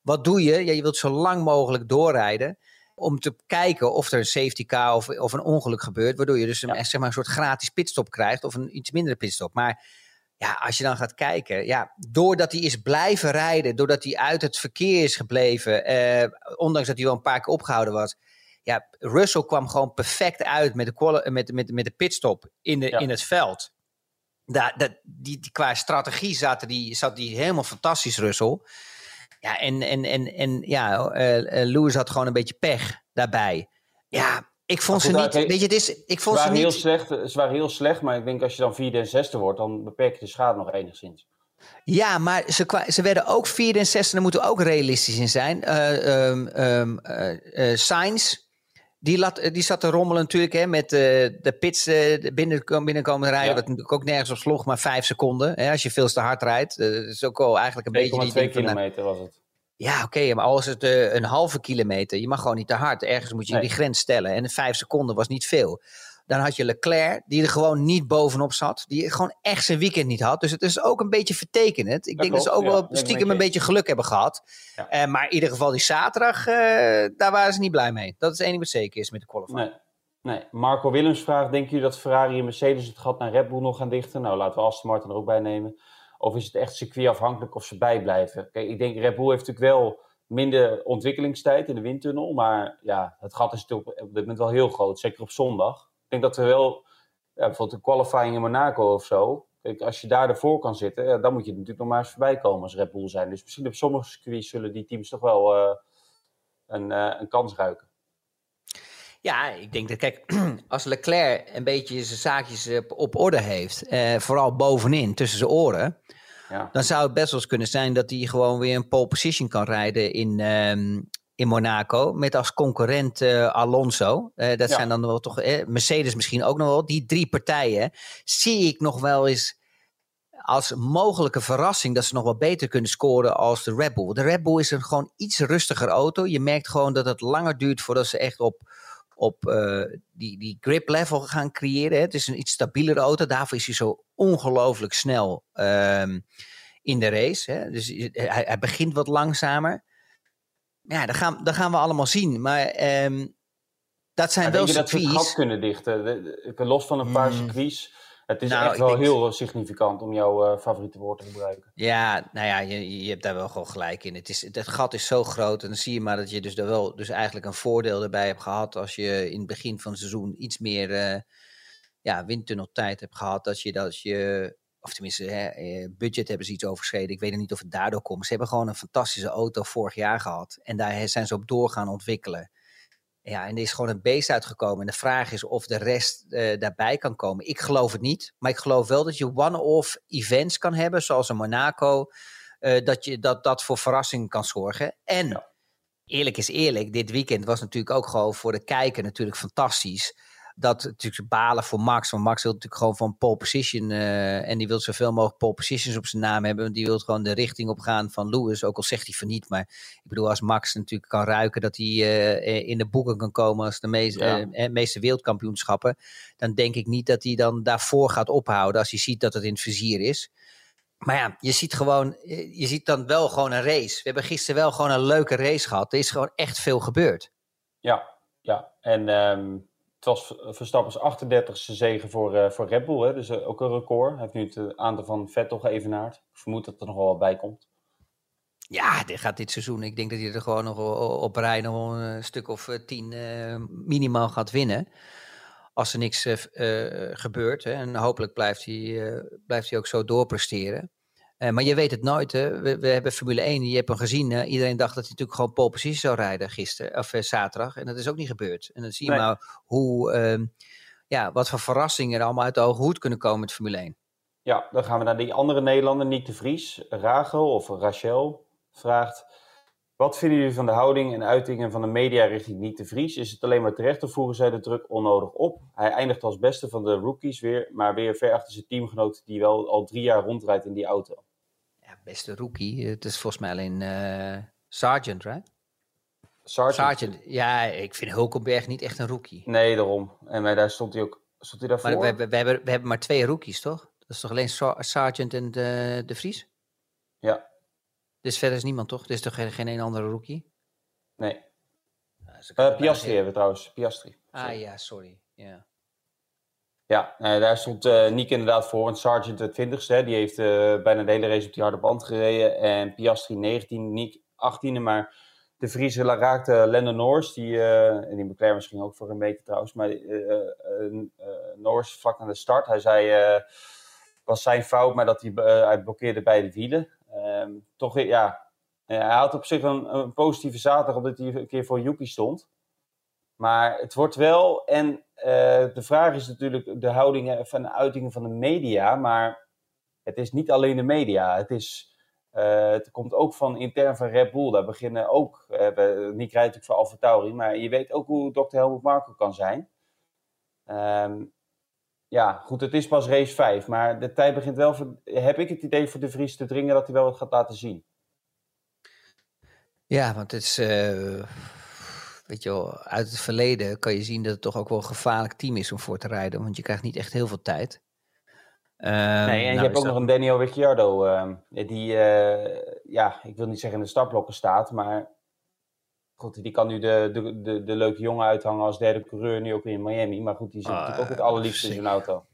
Wat doe je? Ja, je wilt zo lang mogelijk doorrijden om te kijken of er een safety car of, of een ongeluk gebeurt. Waardoor je dus een, zeg maar, een soort gratis pitstop krijgt of een iets mindere pitstop. Maar ja, als je dan gaat kijken, ja, doordat hij is blijven rijden, doordat hij uit het verkeer is gebleven, eh, ondanks dat hij wel een paar keer opgehouden was. Ja, Russell kwam gewoon perfect uit met de, met, met, met de pitstop in, de, in het veld. Daar, dat, die, die, qua strategie zat die, zat die helemaal fantastisch, Russell. Ja, en, en, en, en ja, uh, Lewis had gewoon een beetje pech daarbij. Ja, ik vond ze niet. weet je, het is. Ik vond ze, niet. Heel slecht, ze waren heel slecht, maar ik denk als je dan vierde en zesde wordt, dan beperk je de schade nog enigszins. Ja, maar ze, ze werden ook vierde en zesde, daar moeten we ook realistisch in zijn. Uh, um, um, uh, Sainz, die, lat, die zat te rommelen natuurlijk hè, met de pits binnen, binnenkomen rijden. Ja. Wat natuurlijk ook nergens op sloeg, maar vijf seconden. Hè, als je veel te hard rijdt. dat is ook wel eigenlijk een beetje... 2,2 kilometer was het. Ja, oké, maar al is het een halve kilometer, je mag gewoon niet te hard. Ergens moet je nee. die grens stellen. En vijf seconden was niet veel. Dan had je Leclerc, die er gewoon niet bovenop zat. Die gewoon echt zijn weekend niet had. Dus het is ook een beetje vertekenend. Ik dat denk klopt, dat ze ook ja, wel stiekem een beetje geluk hebben gehad. Ja. Uh, maar in ieder geval die zaterdag, uh, daar waren ze niet blij mee. Dat is één ding wat zeker is met de qualifying. Nee. Nee, Marco Willems vraagt, denken jullie dat Ferrari en Mercedes het gat naar Red Bull nog gaan dichten? Nou, laten we Aston Martin er ook bij nemen. Of is het echt circuitafhankelijk of ze bijblijven? Kijk, ik denk Red Bull heeft natuurlijk wel minder ontwikkelingstijd in de windtunnel. Maar ja, het gat is natuurlijk op dit moment wel heel groot, zeker op zondag. Ik denk dat we wel, ja, bijvoorbeeld de qualifying in Monaco of zo. Kijk, als je daar ervoor kan zitten, ja, dan moet je natuurlijk nog maar eens voorbij komen als Red Bull zijn. Dus misschien op sommige circuits zullen die teams toch wel uh, een, uh, een kans ruiken. Ja, ik denk dat, kijk, als Leclerc een beetje zijn zaakjes op orde heeft, eh, vooral bovenin, tussen zijn oren, ja. dan zou het best wel eens kunnen zijn dat hij gewoon weer een pole position kan rijden in, um, in Monaco. Met als concurrent uh, Alonso. Uh, dat Ja. zijn dan wel toch. eh, Mercedes misschien ook nog wel. Die drie partijen zie ik nog wel eens als mogelijke verrassing dat ze nog wel beter kunnen scoren als de Red Bull. De Red Bull is een gewoon iets rustiger auto. Je merkt gewoon dat het langer duurt voordat ze echt op, op eh, die, die grip level gaan creëren. hè. Het is een iets stabielere auto. Daarvoor is hij zo ongelooflijk snel ehm, in de race. Hè. Dus hij, hij begint wat langzamer. Ja, dat gaan, dat gaan we allemaal zien. Maar ehm, dat zijn Maar wel denk je dat ze het circuits. gat kunnen dichten? Los van een paar Hmm. circuits. Het is Nou, echt wel denk- heel significant om jouw eh, favoriete woord te gebruiken. Ja, nou ja, je, je hebt daar wel gewoon gelijk in. Het, is, het gat is zo groot en dan zie je maar dat je dus er wel dus eigenlijk een voordeel erbij hebt gehad als je in het begin van het seizoen iets meer eh ja, windtunneltijd hebt gehad. Dat je, dat je of tenminste, hè, eh, budget hebben ze iets overschreden. Ik weet niet of het daardoor komt. Ze hebben gewoon een fantastische auto vorig jaar gehad en daar zijn ze op door gaan ontwikkelen. Ja, en er is gewoon een beest uitgekomen. En de vraag is of de rest eh, daarbij kan komen. Ik geloof het niet. Maar ik geloof wel dat je one-off events kan hebben, zoals een Monaco. eh, dat, je, dat dat voor verrassing kan zorgen. En Ja. eerlijk is eerlijk, dit weekend was natuurlijk ook gewoon voor de kijker natuurlijk fantastisch. Dat natuurlijk balen voor Max. Want Max wil natuurlijk gewoon van pole position. eh, en die wil zoveel mogelijk pole positions op zijn naam hebben. Want die wil gewoon de richting op gaan van Lewis. Ook al zegt hij van niet. Maar ik bedoel, als Max natuurlijk kan ruiken dat hij eh, in de boeken kan komen als de meest, Ja. eh, eh, meeste wereldkampioenschappen. Dan denk ik niet dat hij dan daarvoor gaat ophouden als hij ziet dat het in het vizier is. Maar ja, je ziet gewoon, eh, je ziet dan wel gewoon een race. We hebben gisteren wel gewoon een leuke race gehad. Er is gewoon echt veel gebeurd. Ja, ja. En ehm, het was V- Verstappen's 38e zege voor, eh, voor Red Bull. Hè? Dus eh, ook een record. Hij heeft nu het eh, aantal van Vettel geëvenaard. Ik vermoed dat er nog wel bij komt. Ja, dit gaat dit seizoen. Ik denk dat hij er gewoon nog op rij nog een stuk of eh, tien eh, minimaal gaat winnen. Als er niks eh, eh, gebeurt. Hè. En hopelijk blijft hij, eh, blijft hij ook zo doorpresteren. Eh, maar je weet het nooit. Hè. We, we hebben Formule 1, je hebt hem gezien. iedereen dacht dat hij natuurlijk gewoon pole position zou rijden gisteren, of eh, zaterdag. En dat is ook niet gebeurd. En dan zie je Nee. maar hoe, ehm, ja, wat voor verrassingen er allemaal uit de hoge hoed kunnen komen met Formule 1. Ja, dan gaan we naar die andere Nederlander, Nick de Vries. Rachel of Rachel vraagt... Wat vinden jullie van de houding en uitingen van de media richting Nick de Vries? Is het alleen maar terecht of voeren zij de druk onnodig op? Hij eindigt als beste van de rookies weer, maar weer ver achter zijn teamgenoot die wel al drie jaar rondrijdt in die auto. Beste rookie. Het is volgens mij alleen eh Sargent, right? Sargent? Sargent. Ja, ik vind Hulkenberg niet echt een rookie. Nee, daarom. En maar daar stond hij ook... Stond hij daarvoor? Maar we, we, hebben, we hebben maar twee rookies, toch? Dat is toch alleen Sargent en de, de Vries? Ja, Dus verder is niemand, toch? Er is toch geen, geen een andere rookie? nee. Ik Eh Piastri hebben we trouwens. Piastri. Ah ja, sorry. Ja. Ja, daar stond eh Nick inderdaad voor. Want Sargent de 20ste, die heeft eh, bijna de hele race op die harde band gereden. En Piastri 19, Nick 18e. Maar de Vries raakte Lennon Norris, die, en die McLaren misschien ook voor een meter trouwens. Maar Norris vlak na de start, hij zei, was zijn fout, maar dat hij, eh, hij blokkeerde beide wielen. Ehm, toch, ja, hij had op zich een, een positieve zaterdag omdat hij een keer voor Yuki stond. Maar het wordt wel, en eh, de vraag is natuurlijk de houdingen van de uitingen van de media, maar het is niet alleen de media. Het, is, eh, het komt ook van intern van Red Bull. Daar beginnen ook, uh, Nick rijdt natuurlijk voor Alfa maar je weet ook hoe Dr. Helmut Marko kan zijn. Ehm, ja, goed, het is pas race 5, maar de tijd begint wel, voor, heb ik het idee voor de Vries te dringen dat hij wel wat gaat laten zien. Ja, want het is, eh, weet je wel, uit het verleden kan je zien dat het toch ook wel een gevaarlijk team is om voor te rijden. Want je krijgt niet echt heel veel tijd. Ehm, Nee, en nou je hebt is ook dat- nog een Daniel Ricciardo, ehm, die, eh, ja, ik wil niet zeggen in de startblokken staat, maar goed, die kan nu de, de, de, de leuke jongen uithangen als derde coureur, nu ook weer in Miami. Maar goed, die zit Ah, natuurlijk ook het allerliefste in zijn auto.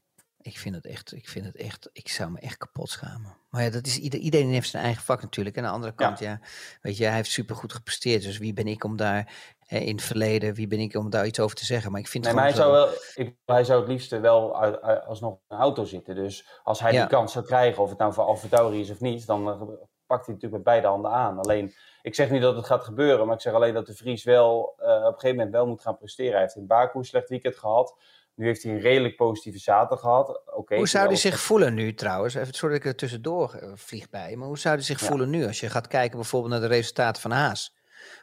Ik vind het echt, ik vind het echt, ik zou me echt kapot schamen. Maar ja, dat is ieder, iedereen heeft zijn eigen vak natuurlijk. En aan de andere kant, ja, weet je, hij heeft supergoed gepresteerd. Dus wie ben ik om daar eh, in het verleden, wie ben ik om daar iets over te zeggen? Maar ik vind Nee, het maar hij zou, wel, ik, hij zou het liefste wel uit- uit- alsnog in een auto zitten. Dus als hij Ja. die kans zou krijgen, of het nou voor Alfa Tauri is of niet, dan eh, pakt hij natuurlijk met beide handen aan. Alleen, ik zeg niet dat het gaat gebeuren, maar ik zeg alleen dat de Vries wel eh, op een gegeven moment wel moet gaan presteren. Hij heeft in Baku een slecht weekend gehad. Nu heeft hij een redelijk positieve zaterdag gehad. Oké, Hoe zou hij zich voelen nu trouwens? Even, sorry dat ik er tussendoor eh, vlieg bij. Maar hoe zou hij zich Ja. voelen nu als je gaat kijken bijvoorbeeld naar de resultaten van Haas?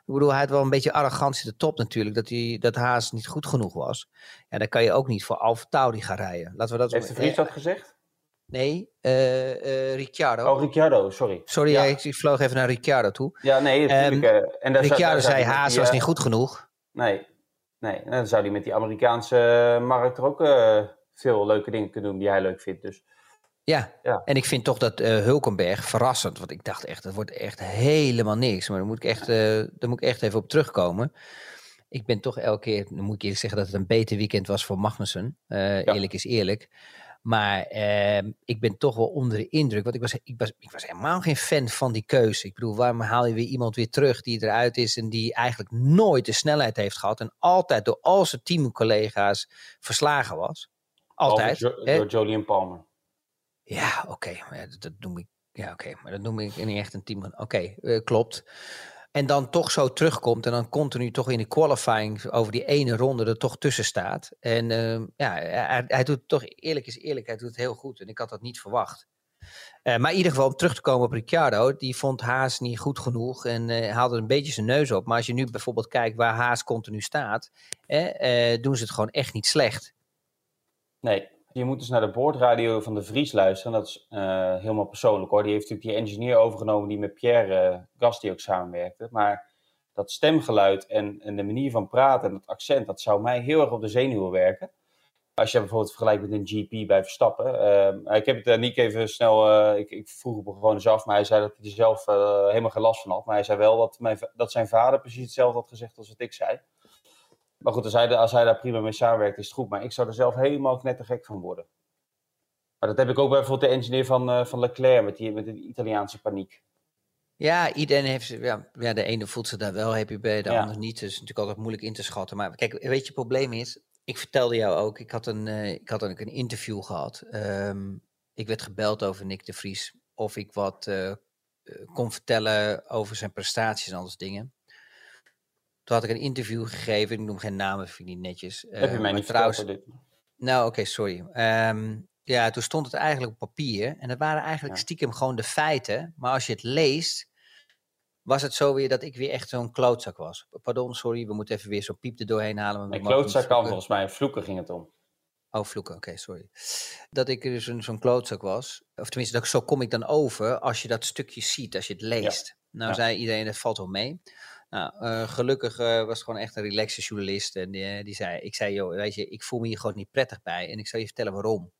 Ik bedoel, hij had wel een beetje arrogantie de top natuurlijk, dat, hij, dat Haas niet goed genoeg was. Ja, dan kan je ook niet voor Alfa Tauri gaan rijden. Laten we dat Heeft de Vries dat gezegd? Nee, uh, uh, Ricciardo. Oh, Ricciardo, sorry. Sorry, ja. ik, ik, vloog even naar Ricciardo toe. Ja, nee, natuurlijk. Um, en daar Ricciardo zei, Haas was niet goed genoeg. Nee, nee. Dan zou hij met die Amerikaanse markt er ook uh, veel leuke dingen kunnen doen die hij leuk vindt. Dus. Ja. ja, en ik vind toch dat uh, Hulkenberg verrassend. Want ik dacht echt, dat wordt echt helemaal niks. Maar daar moet ik echt, uh, daar moet ik echt even op terugkomen. Ik ben toch elke keer, dan moet ik eerlijk zeggen dat het een beter weekend was voor Magnussen. Ja. Eerlijk is eerlijk. Maar eh, ik ben toch wel onder de indruk. Want ik was, ik, was, ik was helemaal geen fan van die keuze. Ik bedoel, waarom haal je weer iemand weer terug die eruit is en die eigenlijk nooit de snelheid heeft gehad en altijd door al zijn teamcollega's verslagen was? Altijd. Jo door Jolien Palmer. Ja, oké. Okay. Maar dat, dat noem ik. Ja, oké. Okay. Maar dat noem ik niet echt een team. Oké, okay, uh, klopt. En dan toch zo terugkomt en dan continu toch in de qualifying over die ene ronde er toch tussen staat. En uh, ja, hij, doet toch, eerlijk is eerlijk, hij doet het heel goed. En ik had dat niet verwacht. Uh, maar in ieder geval, om terug te komen op Ricciardo, die vond Haas niet goed genoeg en uh, haalde een beetje zijn neus op. Maar als je nu bijvoorbeeld kijkt waar Haas continu staat, doen ze het gewoon echt niet slecht. Nee, je moet dus naar de boordradio van de Vries luisteren. Dat is uh, helemaal persoonlijk hoor. Die heeft natuurlijk die engineer overgenomen die met Pierre uh, Gasti ook samenwerkte. Maar dat stemgeluid en, en, de manier van praten en dat accent, dat zou mij heel erg op de zenuwen werken. Als je bijvoorbeeld vergelijkt met een GP bij Verstappen. Uh, ik heb het niet even snel, ik, ik, vroeg hem gewoon eens af, maar hij zei dat hij er zelf helemaal geen last van had. Maar hij zei wel dat, mijn, dat zijn vader precies hetzelfde had gezegd als wat ik zei. Maar goed, als hij, als hij daar prima mee samenwerkt, is het goed. Maar ik zou er zelf helemaal knettergek van worden. Maar dat heb ik ook bij bijvoorbeeld de engineer van, uh, van Leclerc met die, met die Italiaanse paniek. Ja, iedereen heeft, ja, ja, de ene voelt ze daar wel happy bij, de ja. andere niet. Dus het is natuurlijk altijd moeilijk in te schatten. Maar kijk, weet je, het probleem is, ik vertelde jou ook, ik had een, uh, ik had een, een interview gehad. Um, ik werd gebeld over Nick de Vries, of ik wat uh, kon vertellen over zijn prestaties en al dat dingen. Toen had ik een interview gegeven. Ik noem geen namen, vind ik niet netjes. Heb je mij niet trouwens? Dit? Nou, oké, okay, sorry. Um, ja, toen stond het eigenlijk op papier. En dat waren eigenlijk ja. stiekem gewoon de feiten. Maar als je het leest, was het zo weer dat ik weer echt zo'n klootzak was. Pardon, sorry, we moeten even weer zo'n piep er doorheen halen. Een klootzak kan volgens mij, vloeken ging het om. Oh, vloeken, oké, okay, sorry. Dat ik dus een, zo'n klootzak was. Of tenminste, dat, zo kom ik dan over als je dat stukje ziet, als je het leest. Ja. Nou, ja. zei iedereen, dat valt wel mee. Nou, gelukkig uh, was gewoon echt een relaxe journalist. En die, die, zei, ik zei, joh, weet je, ik voel me hier gewoon niet prettig bij. En ik zal je vertellen waarom.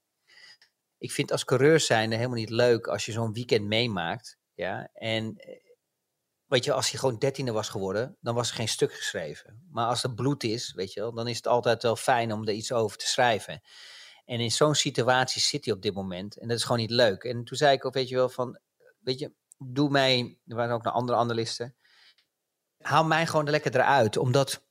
Ik vind als coureur zijn helemaal niet leuk als je zo'n weekend meemaakt. Ja, en eh, weet je, als je gewoon dertiende was geworden, dan was er geen stuk geschreven. Maar als er bloed is, weet je wel, dan is het altijd wel fijn om er iets over te schrijven. En in zo'n situatie zit hij op dit moment. En dat is gewoon niet leuk. En toen zei ik ook, weet je wel, van, weet je, doe mij, er waren ook nog andere analisten haal mij gewoon lekker eruit. Omdat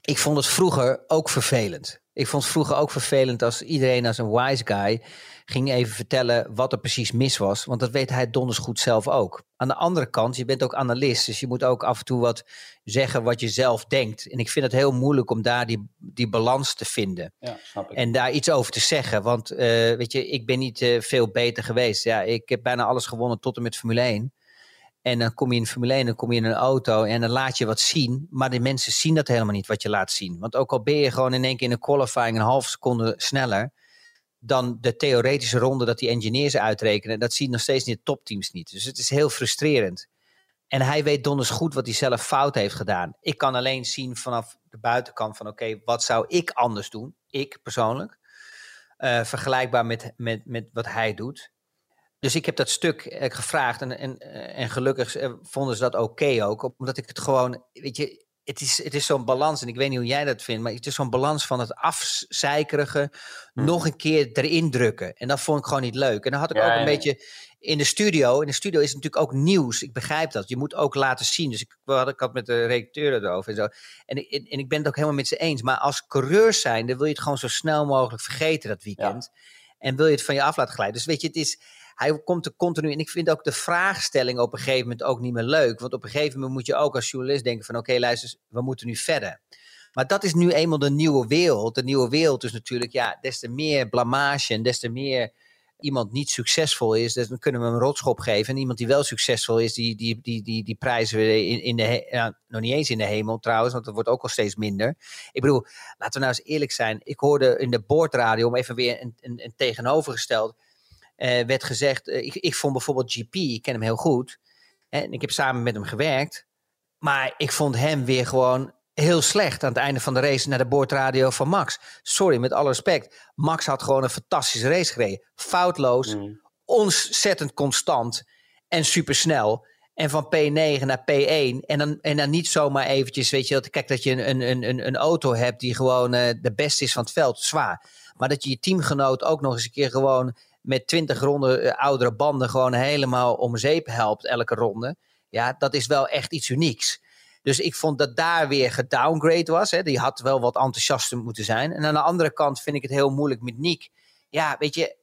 ik vond het vroeger ook vervelend. Ik vond het vroeger ook vervelend als iedereen als een wise guy ging even vertellen wat er precies mis was. Want dat weet hij donders goed zelf ook. Aan de andere kant, je bent ook analist. Dus je moet ook af en toe wat zeggen wat je zelf denkt. En ik vind het heel moeilijk om daar die, die balans te vinden. Ja, snap ik. En daar iets over te zeggen. Want uh, weet je, ik ben niet uh, veel beter geweest. Ja, ik heb bijna alles gewonnen tot en met Formule 1. En dan kom je in Formule 1, dan kom je in een auto en dan laat je wat zien. Maar de mensen zien dat helemaal niet wat je laat zien. Want ook al ben je gewoon in één keer in een qualifying een half seconde sneller dan de theoretische ronde dat die engineers uitrekenen. Dat zien nog steeds niet de topteams niet. Dus het is heel frustrerend. En hij weet donders goed wat hij zelf fout heeft gedaan. Ik kan alleen zien vanaf de buitenkant van oké, wat zou ik anders doen? Ik persoonlijk. Uh, vergelijkbaar met, met, met wat hij doet. Dus ik heb dat stuk eh, gevraagd en, en, eh, en gelukkig eh, vonden ze dat oké okay ook. Omdat ik het gewoon, weet je, het is, het is zo'n balans. En ik weet niet hoe jij dat vindt, maar het is zo'n balans van het afzeikerige hm. nog een keer erin drukken. En dat vond ik gewoon niet leuk. En dan had ik ja, ook een ja, beetje in de studio. In de studio is het natuurlijk ook nieuws. Ik begrijp dat. Je moet ook laten zien. Dus ik had, ik had met de redacteur erover en zo. En, en, en ik ben het ook helemaal met ze eens. Maar als coureur zijn, dan wil je het gewoon zo snel mogelijk vergeten dat weekend. En wil je het van je af laten glijden. Dus weet je, het is hij komt er continu. En ik vind ook de vraagstelling op een gegeven moment ook niet meer leuk. Want op een gegeven moment moet je ook als journalist denken: van oké, luister, we moeten nu verder. Maar dat is nu eenmaal de nieuwe wereld. De nieuwe wereld is natuurlijk, ja, des te meer blamage en des te meer iemand niet succesvol is, dan kunnen we hem een rotschop geven. En iemand die wel succesvol is, die, die, die, die, die prijzen we in, in de, nog niet eens in de hemel trouwens, want dat wordt ook al steeds minder. Ik bedoel, laten we nou eens eerlijk zijn. Ik hoorde in de boordradio, om even weer een, een, een tegenovergesteld, werd gezegd, uh, ik, ik vond bijvoorbeeld GP, ik ken hem heel goed, en ik heb samen met hem gewerkt, maar ik vond hem weer gewoon heel slecht aan het einde van de race naar de boordradio van Max. Sorry, met alle respect. Max had gewoon een fantastische race gereden. Foutloos, mm. ontzettend constant en supersnel. En van P9 naar P1. En dan, en dan niet zomaar eventjes, weet je, dat, kijk dat je een, een, een, een auto hebt die gewoon uh, de beste is van het veld, zwaar. Maar dat je je teamgenoot ook nog eens een keer gewoon met 20 ronden uh, oudere banden gewoon helemaal om zeep helpt elke ronde. Ja, dat is wel echt iets unieks. Dus ik vond dat daar weer gedowngrade was. Hè. Die had wel wat enthousiaster moeten zijn. En aan de andere kant vind ik het heel moeilijk met Nick. Ja, weet je,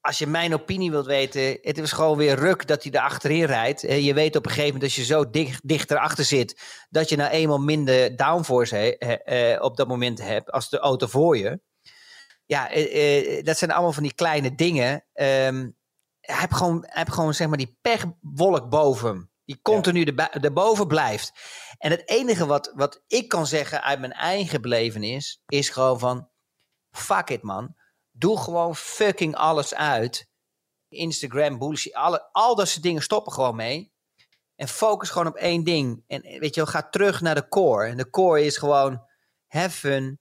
als je mijn opinie wilt weten, het was gewoon weer ruk dat hij er achterin rijdt. Je weet op een gegeven moment als je zo dicht, dichter achter zit, dat je nou eenmaal minder downforce eh, op dat moment hebt als de auto voor je. Ja, eh, eh, dat zijn allemaal van die kleine dingen. Um, hij heeft gewoon, hij heeft gewoon zeg maar die pechwolk boven hem. Die continu ja. erboven blijft. En het enige wat, wat ik kan zeggen uit mijn eigen belevenis, is gewoon van, fuck it man. Doe gewoon fucking alles uit. Instagram, bullshit, alle, al dat soort dingen stoppen gewoon mee. En focus gewoon op één ding. En weet je wel, ga terug naar de core. En de core is gewoon, have fun,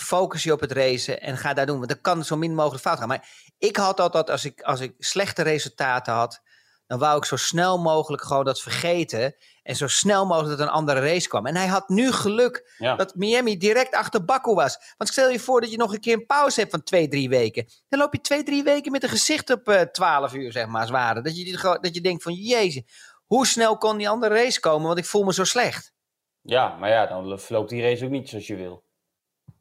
focus je op het racen en ga daar doen. Want dan kan zo min mogelijk fout gaan. Maar ik had altijd, als ik, als ik slechte resultaten had, dan wou ik zo snel mogelijk gewoon dat vergeten. En zo snel mogelijk dat een andere race kwam. En hij had nu geluk dat Miami direct achter Baku was. Want stel je voor dat je nog een keer een pauze hebt van twee, drie weken. Dan loop je twee, drie weken met een gezicht op uh, eh, 12 uur, zeg maar, zware. Dat je, dat je denkt van, jezus, hoe snel kon die andere race komen? Want ik voel me zo slecht. Ja, maar ja, dan verloopt die race ook niet zoals je wil.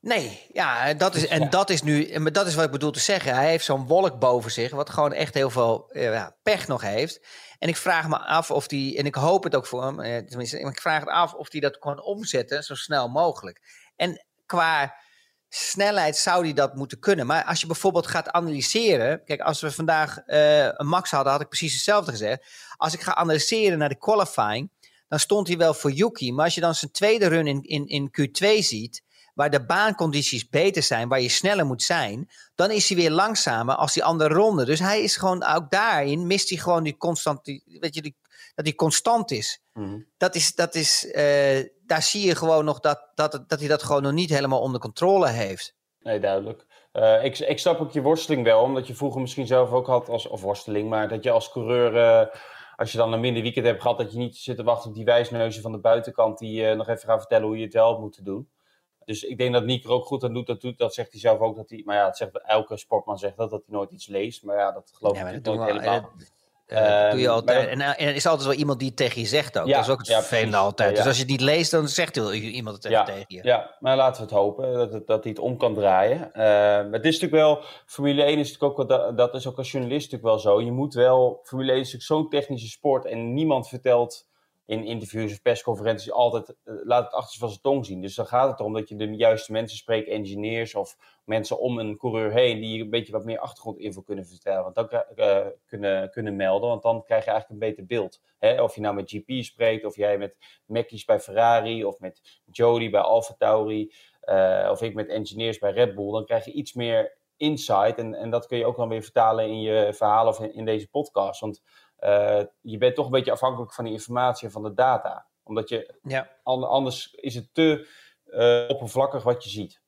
Nee, ja, dat is, en dat is nu, dat is wat ik bedoel te zeggen. Hij heeft zo'n wolk boven zich, wat gewoon echt heel veel ja, pech nog heeft. En ik vraag me af of die, en ik hoop het ook voor hem, eh, tenminste, ik vraag het af of hij dat kan omzetten zo snel mogelijk. En qua snelheid zou hij dat moeten kunnen. Maar als je bijvoorbeeld gaat analyseren, kijk, als we vandaag uh, een max hadden, had ik precies hetzelfde gezegd. Als ik ga analyseren naar de qualifying, dan stond hij wel voor Yuki. Maar als je dan zijn tweede run in, in, in Q2 ziet, waar de baancondities beter zijn, waar je sneller moet zijn, dan is hij weer langzamer als die andere ronde. Dus hij is gewoon ook daarin, mist hij gewoon die constant, die, weet je, die, dat hij constant is. Mhm. Dat is, dat is uh, daar zie je gewoon nog dat, dat, dat hij dat gewoon nog niet helemaal onder controle heeft. Nee, duidelijk. Uh, ik, ik snap ook je worsteling wel, omdat je vroeger misschien zelf ook had als, of worsteling, maar dat je als coureur, uh, als je dan een minder weekend hebt gehad, dat je niet zit te wachten op die wijsneuzen van de buitenkant die uh, nog even gaan vertellen hoe je het wel moet doen. Dus ik denk dat Nick er ook goed aan doet. Dat, doet, dat zegt hij zelf ook. Dat hij, maar ja, zegt, elke sportman zegt dat, dat hij nooit iets leest. Maar ja, dat geloof ik nooit helemaal. Uh, doe je altijd. en, en er is altijd wel iemand die het tegen je zegt ook. dat is ook het ja, vervelende altijd. Dus als je het niet leest, dan zegt wel iemand het tegen je. Ja, maar laten we het hopen dat, het, dat hij het om kan draaien. Uh, het is natuurlijk wel, Formule 1 is natuurlijk ook, dat, dat is ook als journalist natuurlijk wel zo. Je moet wel, Formule 1 is natuurlijk zo'n technische sport en niemand vertelt in interviews of persconferenties altijd uh, laat het achter van zijn tong zien. Dus dan gaat het erom dat je de juiste mensen spreekt, engineers of mensen om een coureur heen, die een beetje wat meer achtergrondinfo kunnen vertellen. Want dan uh, kunnen, kunnen melden, want dan krijg je eigenlijk een beter beeld. Hè? Of je nou met GP spreekt, of jij met Mackies bij Ferrari, of met Jody bij Alfa Tauri, uh, of ik met engineers bij Red Bull, dan krijg je iets meer insight. En, en dat kun je ook dan weer vertalen in je verhaal of in, in deze podcast. Want uh, je bent toch een beetje afhankelijk van die informatie en van de data. Omdat je, ja. anders is het te uh, oppervlakkig wat je ziet.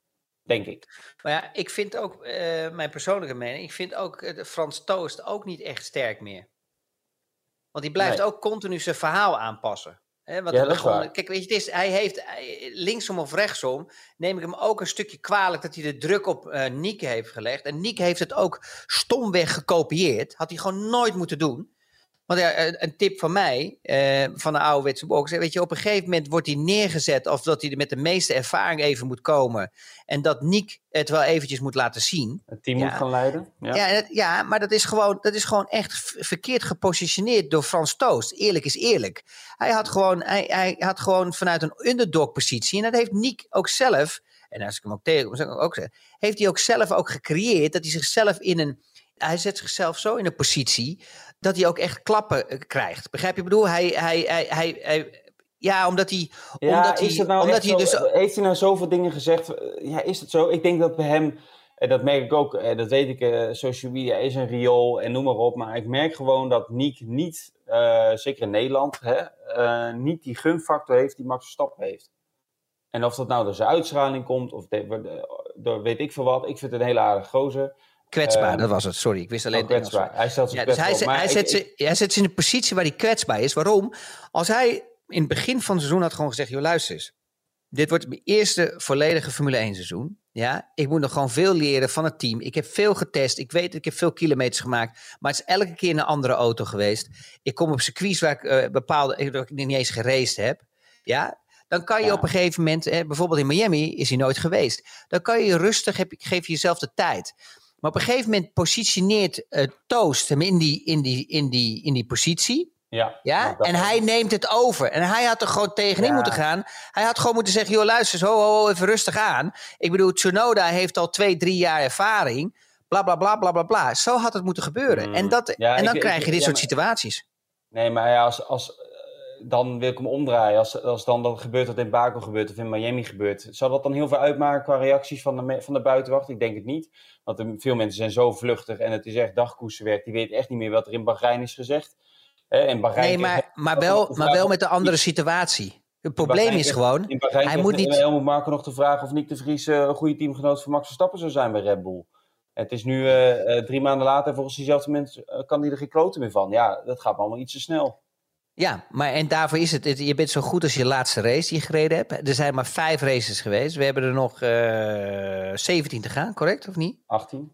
Denk ik. Maar ja, ik vind ook, uh, mijn persoonlijke mening, ik vind ook de Frans Toost ook niet echt sterk meer. Want die blijft nee. ook continu zijn verhaal aanpassen. Ja, gewoon, kijk, weet je, het is, hij heeft linksom of rechtsom, neem ik hem ook een stukje kwalijk dat hij de druk op uh, Niek heeft gelegd. En Niek heeft het ook stomweg gekopieerd. Had hij gewoon nooit moeten doen. Want ja, een tip van mij, uh, van de ouderwetse box. Weet je, op een gegeven moment wordt hij neergezet. of dat hij er met de meeste ervaring even moet komen. En dat Nick het wel eventjes moet laten zien. Het team ja. moet gaan leiden. Ja, ja, ja, maar dat is, gewoon, dat is gewoon echt verkeerd gepositioneerd door Frans Toost. Eerlijk is eerlijk. Hij had gewoon, hij, hij had gewoon vanuit een underdog-positie. En dat heeft Nick ook zelf. En als ik hem ook ik ook zeggen. Heeft hij ook zelf ook gecreëerd dat hij zichzelf in een hij zet zichzelf zo in een positie dat hij ook echt klappen eh, krijgt. Begrijp je? Ik bedoel, hij, hij, hij, hij, hij ja, omdat hij. Ja, omdat is hij, nou omdat hij zo- dus. Heeft hij nou zoveel dingen gezegd? Ja, is het zo? Ik denk dat bij hem, en dat merk ik ook, eh, dat weet ik, eh, social media is een riool en noem maar op. Maar ik merk gewoon dat Niek niet, eh, zeker in Nederland, hè, eh, niet die gunfactor heeft die Max Verstappen heeft. En of dat nou door zijn uitstraling komt of door weet ik veel wat. Ik vind het een hele aardige gozer. Kwetsbaar, Ehm, dat was het. Sorry, ik wist alleen Engels. kwetsbaar. Hij stelt zich Ja, dus hij, zet, op. hij, Maar zet ik- ze, hij zet ze in een positie waar hij kwetsbaar is. Waarom? Als hij in het begin van het seizoen had gewoon gezegd: joh, luister eens. Dit wordt mijn eerste volledige Formule 1 seizoen. Ja, ik moet nog gewoon veel leren van het team. Ik heb veel getest. Ik weet, ik heb veel kilometers gemaakt. Maar het is elke keer een andere auto geweest. Ik kom op circuits waar ik eh, bepaalde, eh, waar ik niet eens geraced heb. Ja, dan kan je Ja. op een gegeven moment, bijvoorbeeld in Miami is hij nooit geweest. Dan kan je rustig, heb, geef je jezelf de tijd. Maar op een gegeven moment positioneert eh, Toast hem in die, in, die, in, die, in die positie. ja, Ja? dat- En hij neemt het over. En hij had er gewoon tegenin Ja. moeten gaan. Hij had gewoon moeten zeggen: joh, luister, eens, ho, ho, ho, even rustig aan. Ik bedoel, Tsunoda heeft al twee, drie jaar ervaring. Bla bla bla bla bla bla. Zo had het moeten gebeuren. Mm. En, dat, Ja, en dan ik- krijg ik- je dit soort maar- situaties. Nee, maar ja, als, als, dan wil ik hem omdraaien. Als, als dan dat gebeurt wat in Baku gebeurt of in Miami gebeurt. Zou dat dan heel veel uitmaken qua reacties van de, van de buitenwacht? Ik denk het niet. Want er- veel mensen zijn zo vluchtig en het is echt dagkoersenwerk. Die weten echt niet meer wat er in Bahrein is gezegd. Hè, Bahrein Nee, maar, maar, wel, maar wel met een andere situatie. Het probleem is gewoon. In Bahrein hij moet niet- Helmut Marko nog de vraag of Nick de Vries eh, een goede teamgenoot van Max Verstappen zou zijn bij Red Bull. Het is nu eh, eh, drie maanden later, volgens diezelfde mensen, kan die er geen kloten meer van. Ja, dat gaat allemaal iets te snel. Ja, maar en daarvoor is het, het- je bent zo goed als je laatste race die je gereden hebt. Er zijn maar vijf races geweest. We hebben er nog eh 17 te gaan, correct of niet? 18.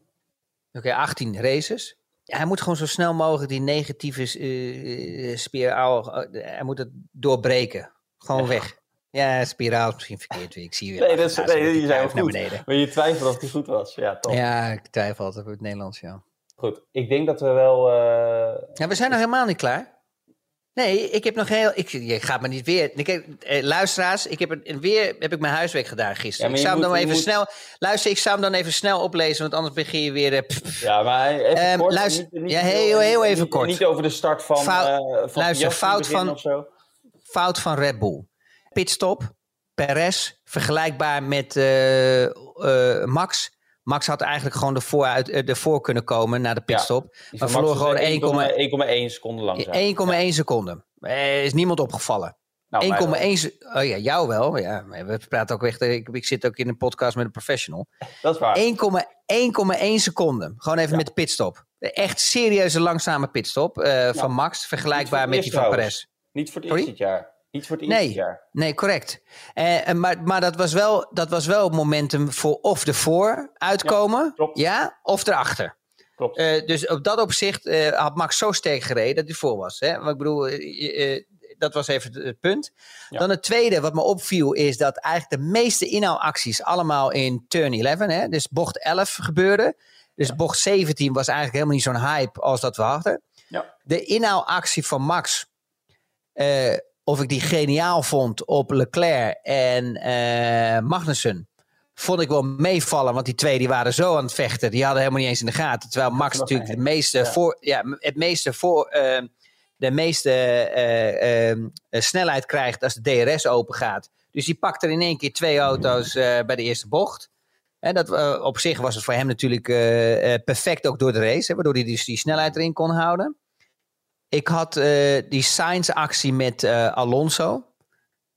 Oké, 18 races. Hij moet gewoon zo snel mogelijk die negatieve eh, spiraal, eh, hij moet het doorbreken. Gewoon Ja. weg. Ja, spiraal is misschien verkeerd. weer. Ik zie weer. Nee, dat is, nee, die zijn goed. beneden. Maar je twijfelt of die goed was. Ja, toch. Ja, ik twijfel altijd op het Nederlands, ja. Goed, ik denk dat we wel... Ja, we zijn nog helemaal niet klaar. Nee, ik heb nog heel. Ik, je gaat me niet weer. Ik eh, luisteraars, ik heb een, weer heb ik mijn huiswerk gedaan gisteren. Ja, ik zou hem dan moet- even moet- snel. Luister, ik zou hem dan even snel oplezen, want anders begin je weer. eh, pff, Ja, maar even Ehm, kort. luister- niet- niet ja, heel- heel even niet- kort. Niet over de start van, Fout- eh, van luister, fout van- fout van Red Bull. Pitstop, Perez, vergelijkbaar met Max. Max had eigenlijk gewoon ervoor, uit, ervoor kunnen komen naar de pitstop. Maar verloor gewoon is 1,1 1,1 seconde langzaam. 1,1 seconde. Er is niemand opgevallen. Nou, mij wel. 1,1 se- Oh ja, jou wel. Ja, we praten ook echt. Ik, ik zit ook in een podcast met een professional. Dat is waar. 1,1 seconde. Gewoon even met de pitstop. Echt serieuze langzame pitstop eh, van Max. Vergelijkbaar met die eerst van. Perez. Niet voor het eerste dit jaar. Niet voor het eerste Nee, jaar. nee, correct. Eh, eh, maar maar dat, was wel, dat was wel momentum voor of ervoor uitkomen. klopt. Ja, of erachter. Klopt. Eh, dus op dat opzicht eh, had Max zo sterk gereden dat hij voor was. Hè? Maar ik bedoel, dat was even het, punt. Ja. Dan het tweede wat me opviel is dat eigenlijk de meeste inhaalacties allemaal in turn 11, hè? dus bocht 11 gebeurden. Dus bocht 17 was eigenlijk helemaal niet zo'n hype als dat we hadden. Ja. De inhaalactie van Max, of ik die geniaal vond op Leclerc en eh, Magnussen, vond ik wel meevallen. Want die twee die waren zo aan het vechten, die hadden helemaal niet eens in de gaten. Terwijl Max natuurlijk de meeste Ja. voor, ja, het meeste voor, eh, de meeste eh, eh, eh, snelheid krijgt als de DRS open gaat. Dus die pakt er in één keer twee auto's bij de eerste bocht. En dat, op zich was het voor hem natuurlijk perfect ook door de race, hè, waardoor hij dus die snelheid erin kon houden. Ik had eh, die Sainz-actie met eh, Alonso.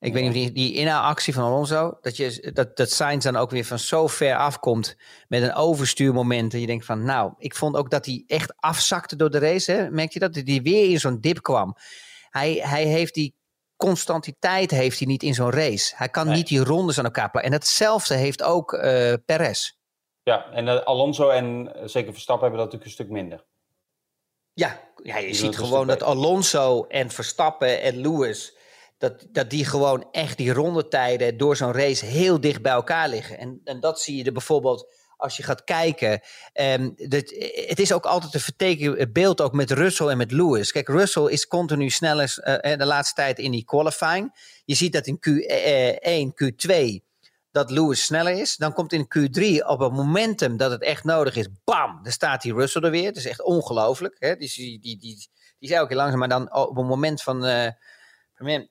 Ik weet niet of die, die inhaalactie van Alonso, dat, je, dat, dat Sainz dan ook weer van zo ver afkomt met een overstuurmoment. En je denkt van, nou, ik vond ook dat hij echt afzakte door de race. Hè? Merk je dat? Dat hij weer in zo'n dip kwam. Hij, hij heeft die constantiteit heeft hij niet in zo'n race. Hij kan Nee. niet die rondes aan elkaar plakken. En datzelfde heeft ook eh Perez. Ja, en Alonso en zeker Verstappen hebben dat natuurlijk een stuk minder. Ja, ja je ziet gewoon dat Alonso en Verstappen en Lewis... Dat, dat die gewoon echt die rondetijden door zo'n race heel dicht bij elkaar liggen. En, en dat zie je er bijvoorbeeld als je gaat kijken. ehm, dat, het is ook altijd een verteken beeld ook met Russell en met Lewis. Kijk, Russell is continu sneller eh, de laatste tijd in die qualifying. Je ziet dat in Q1, Q2 dat Lewis sneller is. Dan komt in Q3 op een momentum dat het echt nodig is. Bam, dan staat die Russell er weer. Het is echt ongelooflijk. Hè? Die, die, die, die, is elke keer langzaam, maar dan op een moment van... eh,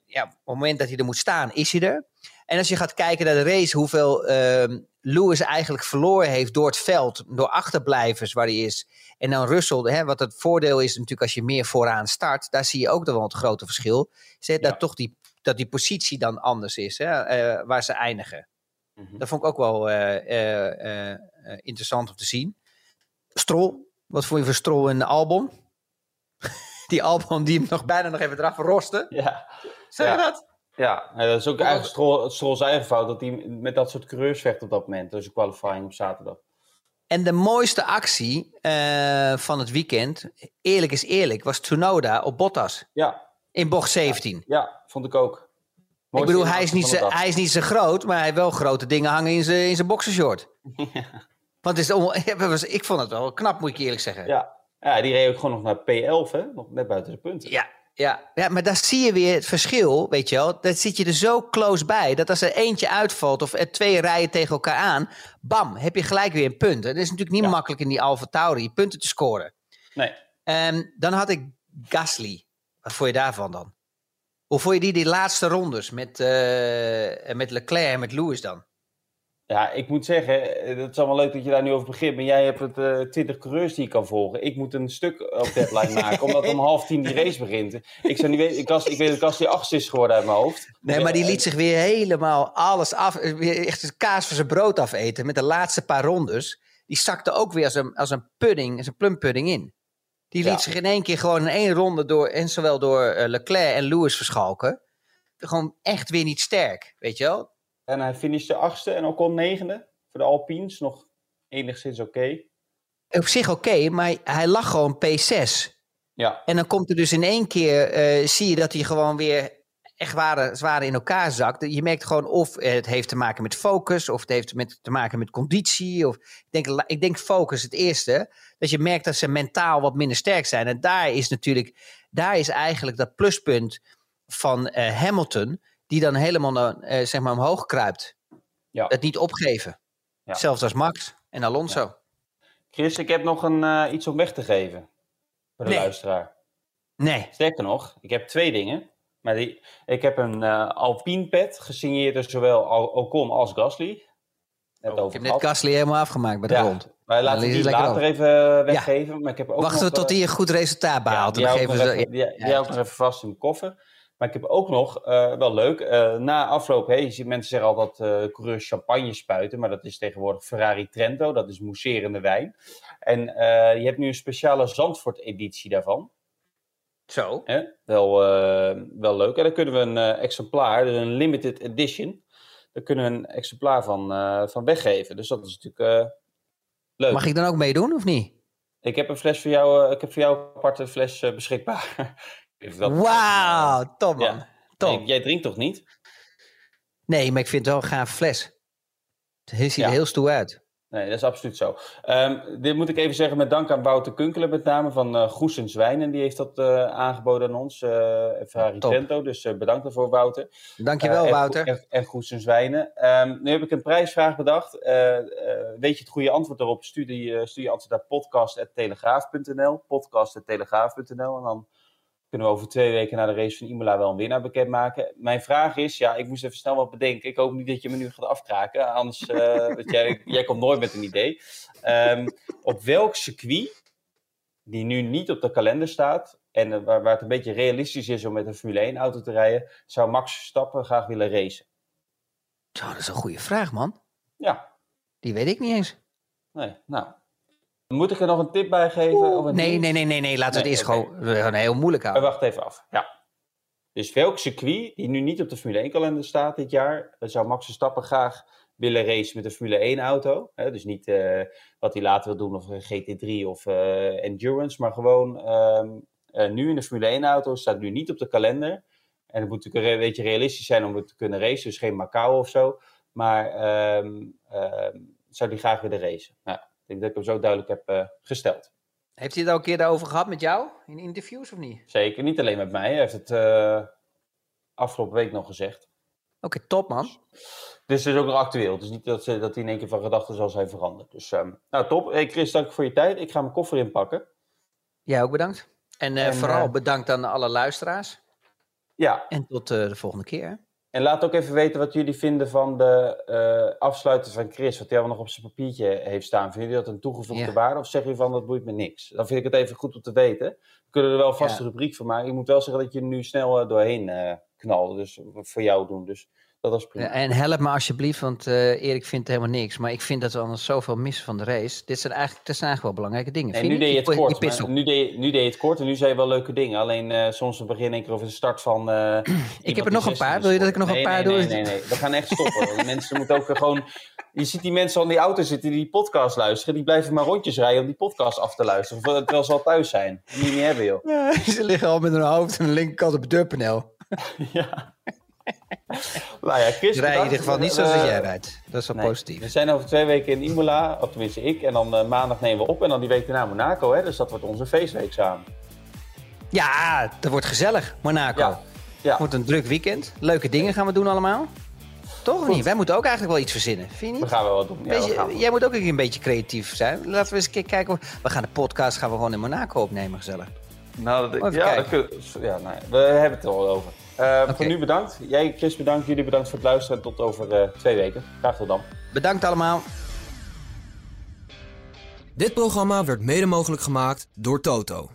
ja, op het moment dat hij er moet staan, is hij er. En als je gaat kijken naar de race, hoeveel ehm, Lewis eigenlijk verloren heeft door het veld, door achterblijvers waar hij is. En dan Russell, hè, wat het voordeel is natuurlijk als je meer vooraan start, daar zie je ook nog wel het grote verschil. Ja. dat toch die, dat die positie dan anders is, hè, eh, waar ze eindigen. Mhm. Dat vond ik ook wel eh, eh, eh, interessant om te zien. Strol, wat vond je van Strol in de album? die album die hem nog bijna nog even eraf roste. Ja, Zeg je Ja. dat? ja. dat is ook eigenlijk Stroll, Stroll's eigen fout dat hij met dat soort coureurs vecht op dat moment. Dus de qualifying op zaterdag. En de mooiste actie van het weekend, eerlijk is eerlijk, was Tsunoda op Bottas Ja, in bocht 17. ja vond ik ook. Ik bedoel, hij is, niet zo, hij is niet zo groot, maar hij heeft wel grote dingen hangen in zijn in zijn boxershort. Want het is on- ik vond het wel knap, moet ik je eerlijk zeggen. Ja. ja, die reed ook gewoon nog naar P11, hè? nog net buiten de punten. Ja, ja, ja, maar daar zie je weer het verschil, weet je wel. Dat zit je er zo close bij, dat als er eentje uitvalt of er twee rijen tegen elkaar aan, bam, heb je gelijk weer een punt. Het is natuurlijk niet Ja. makkelijk in die Alfa Tauri punten te scoren. Nee, Ehm, dan had ik Gasly. Wat vond je daarvan dan? Hoe vond je die, die laatste rondes met, eh, met Leclerc en met Lewis dan? Ja, ik moet zeggen, eh, het is allemaal leuk dat je daar nu over begint. Maar jij hebt het eh 20 coureurs die je kan volgen. Ik moet een stuk op deadline maken, omdat om half tien die race begint. Ik, zou niet weten, ik, was, ik weet dat achtste is geworden uit mijn hoofd. Nee, maar die Eh, liet zich weer helemaal alles af. eh, echt de kaas van zijn brood afeten met de laatste paar rondes. Die zakte ook weer als een, als een pudding, als een plumpudding in. Die liet Ja. zich in één keer gewoon in één ronde door, en zowel door eh, Leclerc en Lewis verschalken. Gewoon echt weer niet sterk, weet je wel? En hij finishte achtste en Ocon negende. Voor de Alpines nog enigszins oké. Op zich oké, maar hij lag gewoon P6. Ja, En dan komt er dus in één keer, eh, zie je dat hij gewoon weer echt zware, zware in elkaar zakt. Je merkt gewoon of het heeft te maken met focus, of het heeft met, te maken met conditie. Of, ik, denk, ik denk focus het eerste. Dat je merkt dat ze mentaal wat minder sterk zijn. En daar is natuurlijk, daar is eigenlijk dat pluspunt van eh, Hamilton, die dan helemaal naar, eh, zeg maar omhoog kruipt. Ja. Het niet opgeven. Ja. Zelfs als Max en Alonso. Chris, ik heb nog een, eh, iets om weg te geven. Voor de Nee. luisteraar. Nee. Sterker nog, ik heb twee dingen. Maar die, ik heb een eh Alpine pet, gesigneerd door zowel Al- Ocon als Gasly. Net Oh, ik heb net. Gasly helemaal afgemaakt bij de Ja, rond. Maar laten die later even weggeven. Maar ik heb ook Wachten nog, we tot eh, hij een goed resultaat behaalt. Ja, die geven nog ze, even- die- die hou ik nog even vast in mijn koffer. Maar ik heb ook nog, eh, wel leuk, eh, na afloop, ziet mensen zeggen altijd eh coureurs champagne spuiten, maar dat is tegenwoordig Ferrari Trento, dat is mousserende wijn. En eh, je hebt nu een speciale Zandvoort-editie daarvan. Zo. Hè? Wel, eh, wel leuk. En daar kunnen we een eh, exemplaar, dus een limited edition, daar kunnen we een exemplaar van, eh, van weggeven. Dus dat is natuurlijk eh, leuk. Mag ik dan ook meedoen of niet? Ik heb een fles voor jou, eh, ik heb voor jou een aparte fles beschikbaar. Wauw, top man. Ja. Top. Nee, jij drinkt toch niet? Nee, maar ik vind het wel een gaaf fles. Het ziet Ja. er heel stoer uit. Nee, dat is absoluut zo. Ehm, dit moet ik even zeggen met dank aan Wouter Kunkelen met name van eh Goes en Zwijnen. Die heeft dat eh, aangeboden aan ons, eh Ferrari Top. Trento. Dus bedankt daarvoor Wouter. Dankjewel, en- Wouter. En, en Goes en Zwijnen. Ehm, nu heb ik een prijsvraag bedacht. Weet je het goede antwoord daarop? Stuur, die, stuur je antwoord naar podcast.telegraaf.nl podcast.telegraaf.nl En dan kunnen we over twee weken na de race van Imola wel een winnaar bekendmaken. Mijn vraag is, ja, ik moest even snel wat bedenken. Ik hoop niet dat je me nu gaat afkraken. Anders, eh, want jij, jij komt nooit met een idee. Ehm, op welk circuit, die nu niet op de kalender staat... en eh, waar, waar het een beetje realistisch is om met een Formule 1-auto te rijden... zou Max Verstappen graag willen racen? Zo, dat is een goede vraag, man. Ja, Die weet ik niet eens. nee, nou... Moet ik er nog een tip bij geven? Of een Nee, nee, nee, nee, nee. Laten we het eerst gewoon, heel moeilijk houden. wacht even af. Ja. Dus welk circuit die nu niet op de Formule 1-kalender staat dit jaar, eh, zou Max Verstappen graag willen racen met een Formule 1-auto? Dus niet eh, wat hij later wil doen of een GT3 of eh, Endurance, maar gewoon ehm, eh, nu in de Formule 1-auto staat nu niet op de kalender. En het moet natuurlijk een beetje realistisch zijn om het te kunnen racen, dus geen Macau of zo. Maar ehm, ehm, zou hij graag willen racen? Nou, denk dat ik hem zo duidelijk heb eh, gesteld. Heeft hij het al een keer daarover gehad met jou? In interviews of niet? Zeker, niet alleen met mij. Hij heeft het eh, afgelopen week nog gezegd. Oké, top man. Dus het is ook nog actueel. Dus niet dat, ze, dat hij in één keer van gedachten zal zijn veranderd. Dus ehm, nou top. Hey Chris, dank voor je tijd. Ik ga mijn koffer inpakken. Jij ook bedankt. En, eh, En, vooral bedankt aan alle luisteraars. Ja, En tot de volgende keer. En laat ook even weten wat jullie vinden van de eh afsluiten van Chris. Wat hij allemaal nog op zijn papiertje heeft staan. Vinden jullie dat een toegevoegde Ja. waarde? Of zeggen jullie van dat boeit me niks? Dan vind ik het even goed om te weten. We kunnen er wel een vaste Ja. rubriek van maken. Ik moet wel zeggen dat je nu snel eh, doorheen eh knalde. Dus voor jou doen. Dus dat was prima. Ja, en help me alsjeblieft, want eh, Erik vindt helemaal niks. Maar ik vind dat we anders zoveel missen van de race. Dit zijn eigenlijk, dit zijn eigenlijk wel belangrijke dingen. En nu deed je het kort. maar. Nu deed, je, nu deed je het kort en nu zei je wel leuke dingen. Alleen eh, soms begin ik één keer over de start van. eh, iemand er nog een 16 paar. Wil je dat ik nog een paar nee, doe? Nee, nee, nee. We gaan echt stoppen. Mensen moeten ook eh, gewoon. Je ziet die mensen al in die auto zitten die die podcast luisteren. Die blijven maar rondjes rijden om die podcast af te luisteren. Terwijl ze al thuis zijn. Die niet meer hebben, joh. Ja, ze liggen al met hun hoofd aan de linkerkant op het deurpaneel. Ja. Nou ja, Chris. In ieder geval niet zoals Eh, dat jij rijdt. Dat is wel nee. positief. We zijn over twee weken in Imola, of tenminste ik. En dan eh, maandag nemen we op. En dan die week daarna Monaco. Hè? Dus dat wordt onze feestweek samen. Ja, dat wordt gezellig, Monaco. Ja. Ja. Wordt een druk weekend. Leuke dingen gaan we doen allemaal. Toch of Goed. niet? Wij moeten ook eigenlijk wel iets verzinnen. Vind je niet? We gaan wel wat doen. Ja, we gaan jij moet ook een beetje creatief zijn. Laten we eens een keer kijken. We gaan de podcast gaan we gewoon in Monaco opnemen, gezellig. Nou, dat, ja, dat kun- ja ja, we hebben het er al over. Eh. Voor nu bedankt. Jij, Chris, bedankt. Jullie bedankt voor het luisteren. En tot over eh, twee weken. Graag tot dan. Bedankt allemaal. Dit programma werd mede mogelijk gemaakt door Toto.